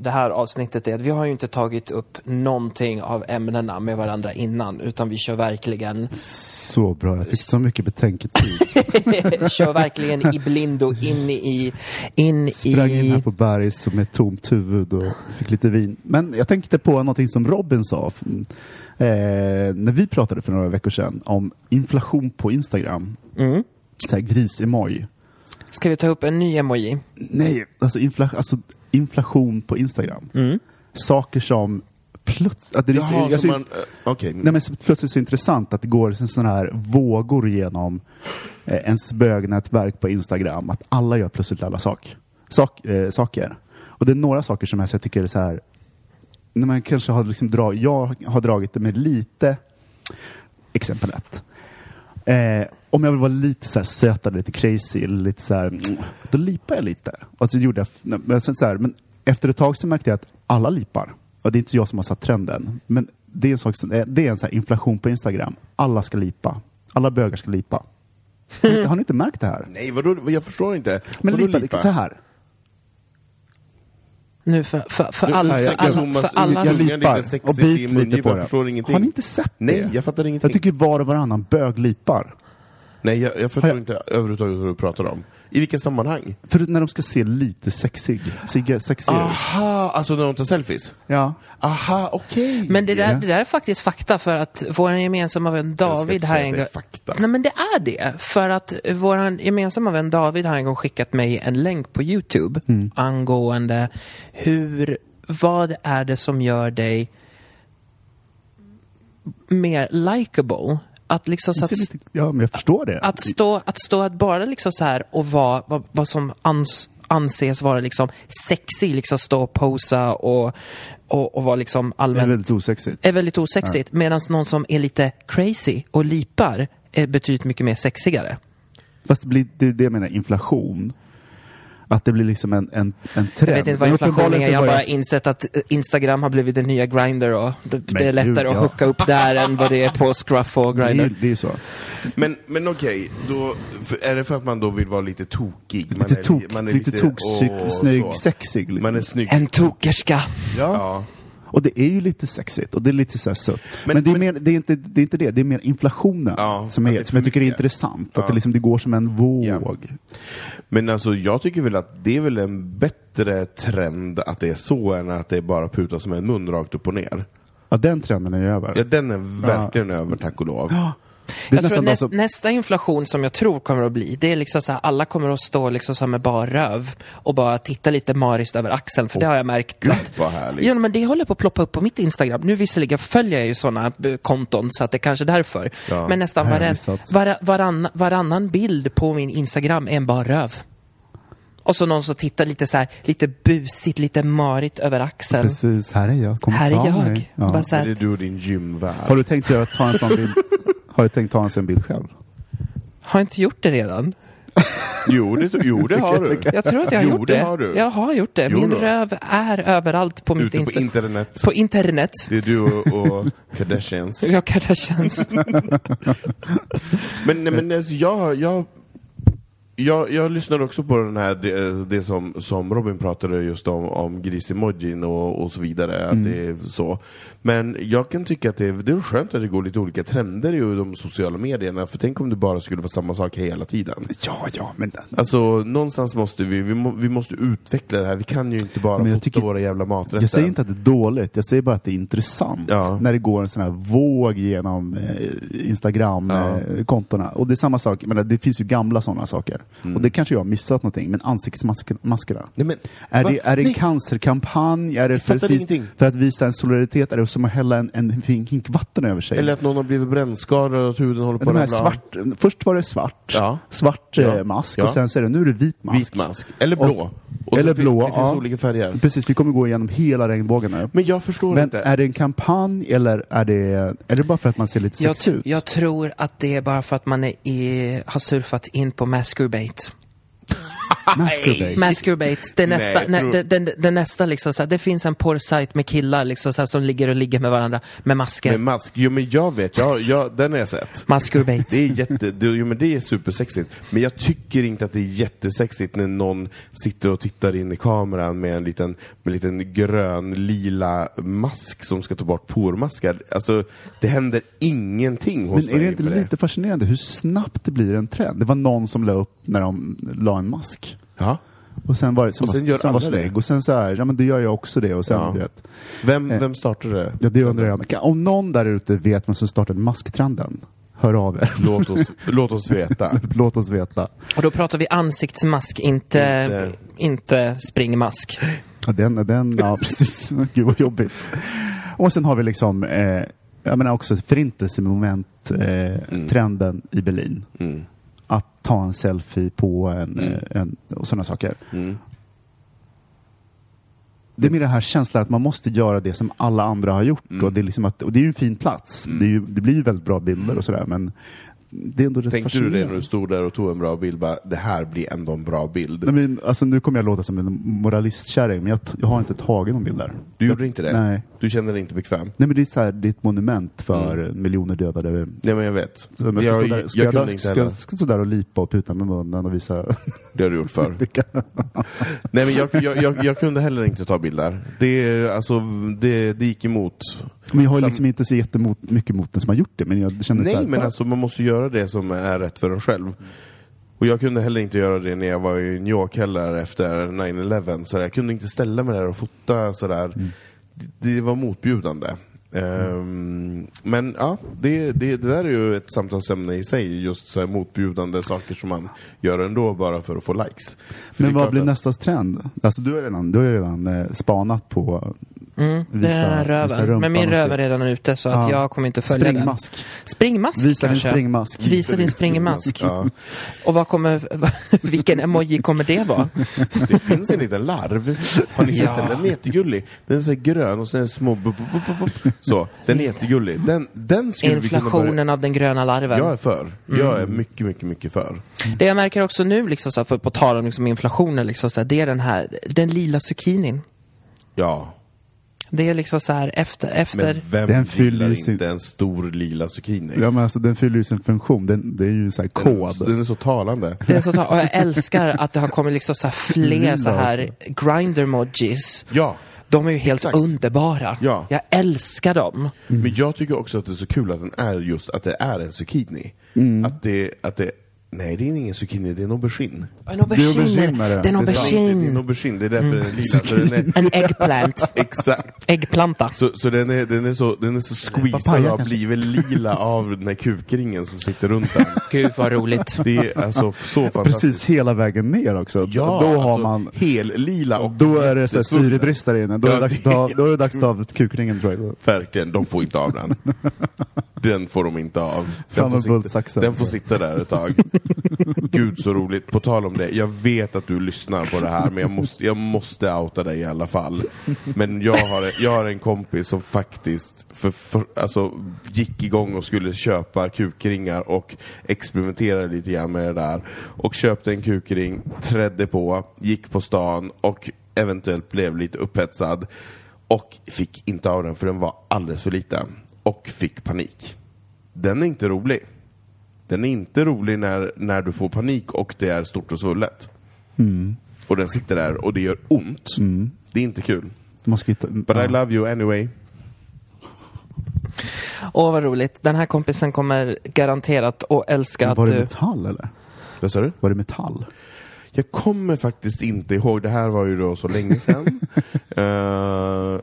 det här avsnittet är att vi har ju inte tagit upp någonting av ämnena med varandra innan utan vi kör verkligen Så bra. Jag fick så mycket betänketid. kör verkligen i blindo in i in Sprang in här i på Bergs med tomt huvud och fick lite vin. Men jag tänkte på någonting som Robin sa. Eh, när vi pratade för några veckor sedan om inflation på Instagram. mm. Så här gris-emoj. Ska vi ta upp en ny emoji? Nej, alltså, infla alltså inflation på Instagram. Mm. Saker som plötsligt... Att det är så, Jaha, jag så ser- man... Okej. Nej, men så plötsligt så intressant att det går sådana här vågor genom eh, ens bögnätverk på Instagram. Att alla gör plötsligt alla sak, sak, eh, saker. Och det är några saker som jag, så jag tycker är så här. När man kanske har liksom dra, jag har dragit det med lite, exempel ett. Eh, om jag vill vara lite så här sötare, lite crazy, lite så här, mm, då lipar jag lite. Och så gjorde jag, men, sen så här, men efter ett tag så märkte jag att alla lipar. Och det är inte jag som har satt trenden. Men det är en, sak som, eh, det är en så här inflation på Instagram. Alla ska lipa. Alla bögar ska lipa. Har ni, inte märkt det här? Nej, vadå? Jag förstår inte. Men Vadå lipa, så här. Nu för, för, för, Nu- all, för, alla, Thomas, för alla Jag Lite lipar och biter lite på det. Har ni inte sett det? Nej, jag fattar ingenting. Jag tycker var och varannan bög lipar. Nej, jag, jag förstår Har jag- inte överhuvudtaget vad du pratar om. I vilket sammanhang? För när de ska se lite sexig, sexig, sexig. Aha, alltså när de tar selfies? Ja. Aha, okej. Men det där, det där är faktiskt fakta för att vår gemensamma vän David här säga en gång... är fakta. Nej men det är det. För att vår gemensamma vän David har en gång skickat mig en länk på Youtube Mm. angående hur, vad är det som gör dig mer likable? Att liksom så att, lite, ja, men jag förstår det. att stå, att stå att bara liksom så här och vara vad, vad som ans, anses vara liksom sexy, liksom stå och posa och, och, och vara liksom det är allmänt väldigt osexigt. är väldigt osexigt. Medan någon som är lite crazy och lipar är betydligt mycket mer sexigare. Fast det, blir, det är det jag menar, inflation. Att det blir liksom en, en, en trend. Jag vet inte vad Men inflation uppenbarligen är. Jag har bara insett att eh, Instagram har blivit den nya Grindr och det, det är gud, lättare att ja. hooka upp där än vad det är på Scruff och det är, Grindr. det är ju så. Men, men okej, då, för, är det för att man då vill vara lite tokig? Man Lite är, tok, man är lite, åh, toksnygg, snygg, sexig. Liksom. Man är snygg. En tokerska. ja. Ja. Och det är ju lite sexigt och det är lite så sött. Men, Men- det, är men- mer, det, är inte, det är inte det, det är mer inflationen Ja, som, är, det är som jag tycker är intressant. Ja. Att det, liksom, det går som en våg. Ja. Men alltså jag tycker väl att det är väl en bättre trend att det är så än att det bara putas som en mun rakt upp och ner. Ja, den trenden är ju över. Ja, den är verkligen över, tack och lov. Jag tror näst, som, nästa inflation som jag tror kommer att bli, det är liksom så här, alla kommer att stå liksom så med bara röv och bara titta lite mariskt över axeln, för det har jag märkt att Vad härligt. Ja, men det håller på att ploppa upp på mitt Instagram. Nu visserligen följer jag ju sådana konton så att det är kanske är därför. Ja, men nästan varann, var, varann, varannan bild på min Instagram är en bara röv. Och så någon som tittar lite så här, lite busigt, lite marigt över axeln. precis, här är jag. Kom Här är jag. mig. Ja. Bara så här, är du och din gymvärld. Har du tänkt göra, ta en sån bild? Har du tänkt ta en sån bild själv? har jag inte gjort det redan? Jo, det, jo, det har du. Jag tror att jag har Jo, gjort det har du. Jag har gjort det. Min röv är överallt på mitt Ute på Insta- internet. På internet. Det är du och, och Kardashians. Jag Kardashians. Men, nej, men alltså, jag, jag, Jag, jag lyssnade också på den här, det, det som, som Robin pratade just om, om grisemojin och, och så vidare. Att det är så. Men jag kan tycka att det, är- det är skönt att det går lite olika trender i de sociala medierna. För tänk om det bara skulle vara samma sak hela tiden. Ja, ja, men Alltså någonstans måste vi, vi, må, vi måste utveckla det här. Vi kan ju inte bara fota tycker- våra jävla maträtter. Jag säger inte att det är dåligt, jag säger bara att det är intressant. Ja. När det går en sån här våg genom eh, Ja. Instagram-kontona. och det är samma sak, men det finns ju gamla sådana saker. Mm. Och det kanske jag har missat någonting, men ansiktsmaskerna. Nej, men, Är va? det, är det en Nej. cancerkampanj? Är det för, att vis- ingenting. för att visa en solidaritet? Är det som att hälla en, en hink vatten över sig? Eller att någon har blivit brännskadad och att huden håller på att ramla svart, först var det svart, Ja. svart Ja. eh, mask Ja. och sen så är det, nu är det vit mask. Vit mask. Eller blå. Och eller blå, Det finns ja. olika färger. Precis, vi kommer gå igenom hela regnbågen nu. Men jag förstår Men inte. är det en kampanj eller är det, är det bara för att man ser lite sexig ut? jag tror att det är bara för att man är i, har surfat in på masturbate. Masturbate. Masturbate, det nästa, nej, tror- det, det, det nästa liksom så här, det finns en porrsajt med killar liksom så här, som ligger och ligger med varandra med masker. Med mask? Jo men jag vet, jag, jag, den har jag sett. Masturbate. Det är jätte, det, jo, men det är supersexigt. Men jag tycker inte att det är jättesexigt när någon sitter och tittar in i kameran med en liten, med en liten grön, lila mask som ska ta bort pormaskar. Alltså, det händer ingenting hos Men är det inte lite fascinerande hur snabbt det blir en trend? Det var någon som la upp när de la en mask. Ja. Och sen var det som, Och sen var, gör som var snygg. Och sen så här, ja men det gör jag också det. Och sen, Ja. vet, Vem, Eh. vem startade det? ja det undrar jag. Om någon där ute vet vem som startade masktrenden, hör av er. Låt oss, låt oss veta. Låt oss veta. Och då pratar vi ansiktsmask, inte, Inte- inte springmask. Ja, den, den, ja precis. Gud vad jobbigt. Och sen har vi liksom, eh, jag menar också förintelsemoment, eh, trenden i Berlin. Mm. Att ta en selfie på en, eh, en och sådana saker. Mm. Det är med den här känslan att man måste göra det som alla andra har gjort. Mm. Och, det är liksom att, och det är ju en fin plats. Det, är ju, det blir ju väldigt bra bilder och sådär. Men det är ändå rätt Tänkte du det när du stod där och tog en bra bild? Bara, det här blir ändå en bra bild. Nej, men, alltså, nu kommer jag låta som en moralistkärring, men jag, jag har inte tagit någon bild där. Du jag, gjorde inte det? Nej. Du kände dig inte bekväm? Nej men det är, så här, det är ett monument för miljoner dödade. Nej men jag vet. Så jag, ska, jag, stå där, ska, jag jag, kunde inte ska, heller. ska stå där och lipa och puta med munnen och visa... Det har du gjort förr. Nej men jag, kunde heller inte ta bilder. Det, är- alltså, det, det gick emot. Men jag har liksom inte så jättemot, mycket mot den som har gjort det, men jag kände så Nej här, men "Fan, alltså man måste göra det som är rätt för en själv. Och jag kunde heller inte göra det när jag var i New York heller efter 9-11. Så jag kunde inte ställa mig där och fota sådär. Mm. Det, det var motbjudande. Ehm, men ja, det, det, det där är ju ett samtalsämne i sig. Just så motbjudande saker som man gör ändå bara för att få likes. För Men vad blir att- nästa trend? Alltså du har redan, du har redan eh, spanat på Mm, det Visa- är visa röven. Men min röv är redan ute så att Ja. jag kommer inte följa springmask. den. Springmask Visa din kanske? springmask. Visa din springmask. Ja. Och vad kommer, vilken emoji kommer det vara? Det finns en liten larv. Har ni sett Ja. den? Den är jättegullig. Den är så här grön och sen är det små... Så, den är jättegullig. Den, den. Inflationen av den gröna larven. Jag är för. Jag är mycket, mycket, mycket för. Det jag märker också nu, liksom, så här, på, på tal om liksom, inflationen, liksom, så här, det är den här, den lila zucchinin. Ja. Det är liksom så här efter, efter Men vem Den fyller ju inte sin- en stor lila zucchini? Ja men alltså den fyller ju sin funktion. Den, det är ju sån här den, kod. den är så talande. det är så, ta- och jag älskar att det har kommit liksom så här fler Lila så här grinder-mojis. Ja. De är ju helt Exakt. underbara. Ja. Jag älskar dem. Men jag tycker också att det är så kul att den är just att det är en zucchini. Att det, att det... Nej, det är ingen zucchini, det är en aubergine. En aubergine. aubergine det. Är en sant. Det är en aubergine. aubergine, det är därför den är lila. Den är, En eggplant. exakt. Äggplanta. Så, så den, är, den, är så, den är så squeezad Papaya och har blivit lila av den här kukringen som sitter runt den. Gud vad roligt. Det är alltså så fantastiskt. Precis hela vägen ner också. Ja, då har alltså, man... hel-lila och Då är det så här jättesvullen. syrebrist där inne. Då är det dags att ta, då är det dags att ta av kukringen tror jag. Verkligen, de får inte av den. Den får de inte av. Fram Den får, sitta, den får sitta där ett tag. Gud så roligt. På tal om det, jag vet att du lyssnar på det här men jag måste, jag måste outa dig i alla fall. Men jag har, jag har en kompis som faktiskt för, för, alltså, gick igång och skulle köpa kukringar och experimenterade lite grann med det där. Och köpte en kukring, trädde på, gick på stan och eventuellt blev lite upphetsad. Och fick inte av den för den var alldeles för liten. Och fick panik. Den är inte rolig. Den är inte rolig när, när du får panik och det är stort och svullet. Mm. Och den sitter där och det gör ont. Det är inte kul. Man ska hitta, But I love you anyway. Åh, vad roligt. Den här kompisen kommer garanterat att älska Var att... det eh, metall eller? Vad sa du? Var det metall? Jag kommer faktiskt inte ihåg, det här var ju då så länge sedan. uh,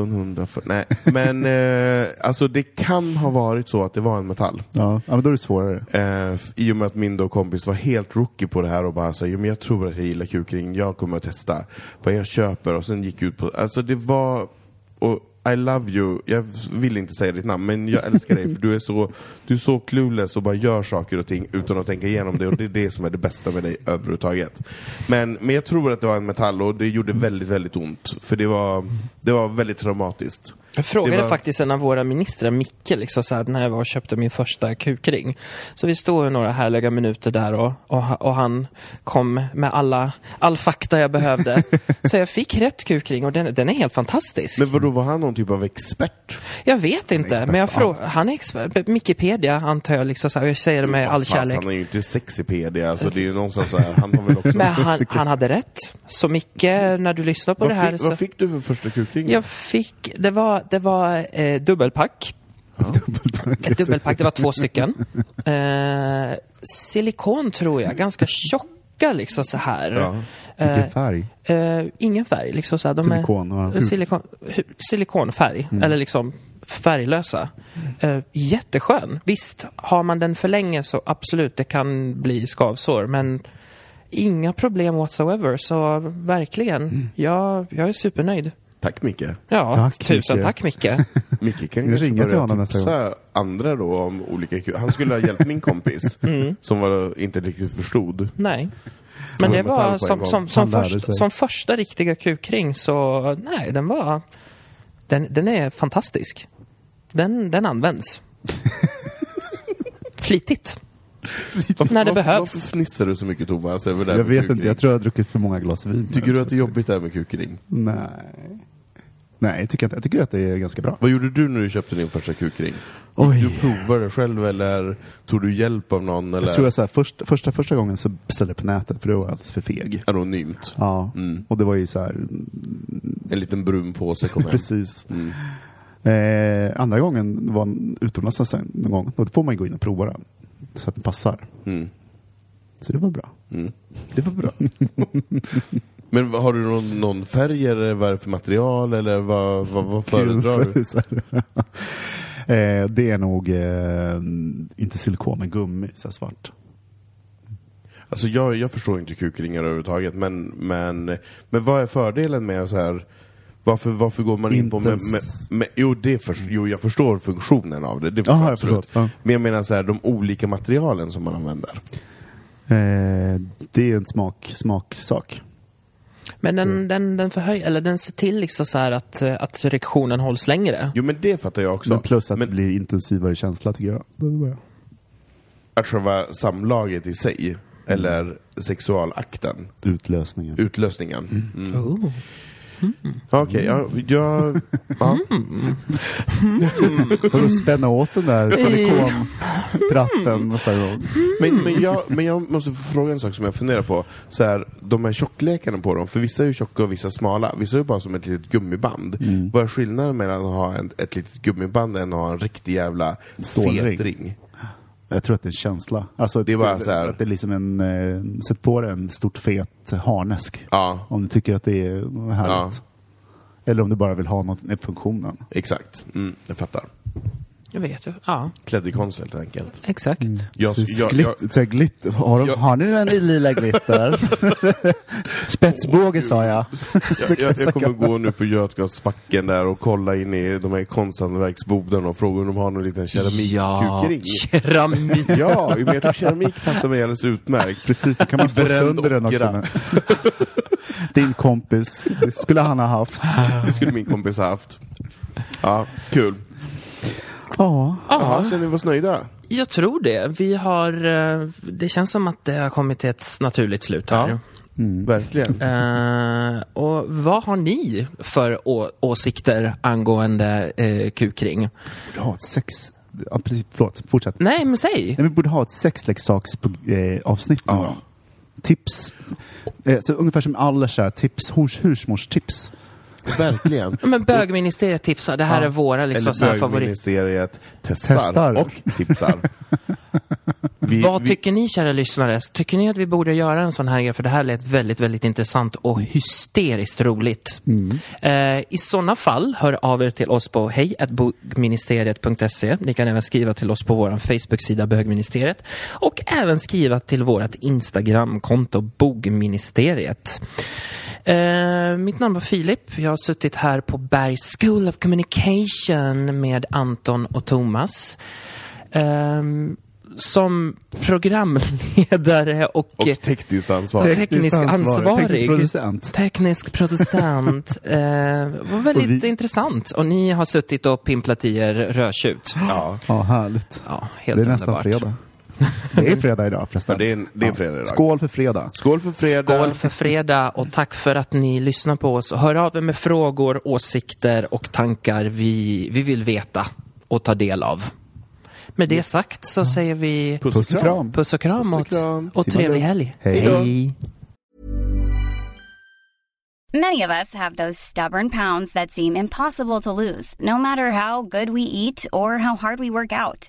1940, nej. Men uh, alltså det kan ha varit så att det var en metall. Ja, ja men då är det svårare. Uh, I och med att min då kompis var helt rookie på det här och bara säger men jag tror att jag gillar kukring, jag kommer att testa. Bara jag köper och sen gick ut på, alltså det var, och i love you, jag vill inte säga ditt namn men jag älskar dig för du är så, du är så clueless och bara gör saker och ting utan att tänka igenom det och det är det som är det bästa med dig överhuvudtaget. Men, men jag tror att det var en metall och det gjorde väldigt, väldigt ont. För det var, det var väldigt traumatiskt. Jag frågade var- faktiskt en av våra ministrar, Micke, liksom så här, när jag var och köpte min första kukring. Så vi stod några härliga minuter där och, och, och han kom med alla, all fakta jag behövde. så jag fick rätt kukring och den, den är helt fantastisk. Men vadå, var han någon typ av expert? jag vet inte, men jag på frågar, han är expert, Wikipedia antar jag, liksom så här, jag säger det med all kärlek. Han är ju inte sexipedia, alltså det är ju någonstans så här, han har väl också... Men han, han hade rätt. Så Micke, när du lyssnar på vad, det här fick, så... vad fick du för första kukring? Jag fick, det var, det var eh, dubbelpack. Ett dubbelpack, det var två stycken. Eh, silikon tror jag, ganska tjocka liksom så här. Ja. Vilken Eh, färg? eh, ingen färg, liksom så här. De Silikon, ja. Är, silikon, hu- silikonfärg, eller liksom färglösa. Eh, jätteskön. Visst, har man den för länge så absolut, det kan bli skavsår, men inga problem whatsoever. Så verkligen, jag, jag är supernöjd. Tack Micke. Ja, Tack, tusen Micke. tack Micke. Micke kan Jag kanske till börja tipsa andra då om olika. Han skulle ha hjälpt min kompis Mm. som var, inte riktigt förstod. Nej. Men det var som, som, som, först, som första riktiga kukring så, nej, den var... Den, den är fantastisk. Den, den används. Flitigt. När det Varför- behövs. Varför fnissar du så mycket Thomas över det Jag vet kukring? inte, jag tror jag har druckit för många glas vin. Tycker du att det är jobbigt det här med kukring? Nej. Nej, jag tycker, inte. jag tycker att det är ganska bra. Vad gjorde du när du köpte din första kukring? Oj. Du provade det själv eller tog du hjälp av någon? Eller? Jag tror jag så här, först, första, första gången så beställde jag på nätet för då var jag alldeles för feg. Anonymt. Ja, Mm. och det var ju så här, En liten brun påse kom hem. precis. Mm. Eh, andra gången var utomlands nästan någon gång. Då får man gå in och prova den. Så att den passar. Mm. Så det var bra. Mm. Det var bra. Men har du någon, någon färg eller vad är det för material eller vad, vad, vad föredrar du? Eh, det är nog eh, inte silikon, men gummi, så svart. Alltså jag, jag förstår inte kukringar överhuvudtaget men, men, men vad är fördelen med så här varför, varför går man in på med, med, med, jo, det för, jo, jag förstår funktionen av det, det jag jag absolut. förstår. Ja. Men jag menar så här, de olika materialen som man använder. Eh, det är en smak, smaksak. Men Mm. den, den, den förhöjer, eller den ser till liksom så här att, att erektionen hålls längre. Jo men det fattar jag också. Men plus att men det blir intensivare känsla tycker jag. Att själva samlaget i sig, eller sexualakten, Utlösningen. utlösningen. Mm. Oh. Okej, ja, jag... Ja. Får du spänna åt den där silikontratten nästa gång? Men, men, jag, men jag måste fråga en sak som jag funderar på. Så här, de här tjockleken på dem, för vissa är ju tjocka och vissa smala. Vissa är ju bara som ett litet gummiband. Mm. Vad är skillnaden mellan att ha en, ett litet gummiband än att ha en riktig jävla Stålring. fet ring? Jag tror att det är en känsla. Alltså, Det är bara så här- Att det är liksom en, eh, sätt på dig en stort fet harnesk. Ja, Om du tycker att det är härligt. Eller om du bara vill ha något med funktionen. exakt. Mm, jag fattar. Jag vet ju. Ja, Klädd i konst helt enkelt. exakt. Jag, Så jag, glitt, jag, glitt, har, de, jag- har ni den i lila glitter? Spetsbåge sa jag. jag, jag, jag kommer gå nu på Götgatsbacken där och kolla in i de här konsthantverksbodarna och fråga om de har någon liten keramikkukring. keramik. Ja, jag tror keramik passar mig alldeles utmärkt. Precis, då kan man slå sönder den också. Din kompis, det skulle han ha haft. Det skulle min kompis ha haft. Ja, kul. Ja, Ja, känner vi oss nöjda? Jag tror det. Vi har... eh, Det känns som att det har kommit till ett naturligt slut här. Ja. Verkligen. Eh, och vad har ni för åsikter angående uh, kukring? ja ett sex, ja, precis, förlåt, fortsätt. Nej, men säg. Nej, vi borde ha ett sexleksaksavsnitt någon Ja. Tips. Eh, så ungefär som alla så här, tips, hus, husmorstips. Verkligen. Men bögministeriet tipsar. Det här Ja. är våra liksom, så här Eller favorit... bögministeriet testar, Testar. och tipsar. Vi, Vad vi- tycker ni kära lyssnare? Tycker ni att vi borde göra en sån här grej? För det här lät väldigt, väldigt intressant och hysteriskt roligt. Eh, I sådana fall, hör av er till oss på hejbogministeriet.se. Ni kan även skriva till oss på vår Facebook-sida Bögministeriet och även skriva till vårt Instagram-konto Bogministeriet. Eh, mitt namn var Filip. Jag har suttit här på Bergs School of Communication med Anton och Thomas. Ehm, som programledare och, och tekniskt ansvar. Teknisk ansvarig. Teknisk producent. teknisk producent. eh, var väldigt Och vi- intressant. Och ni har suttit och pimplat i er rödtjut. Ja, Ja, härligt. Ja, helt det är nästan underbart. fredag. Det är fredag idag ja, förresten. det är, det är fredag idag. Skål för fredag. Skål för fredag. Skål för fredag och tack för att ni lyssnar på oss. Hör av er med frågor, åsikter och tankar vi, vi vill veta och ta del av. Med det sagt så säger vi Puss och kram. puss och kram, Puss och och, kram. och Simma trevlig helg. Hej. Hej. Many of us have those stubborn pounds that seem impossible to lose, no matter how good we eat or how hard we work out.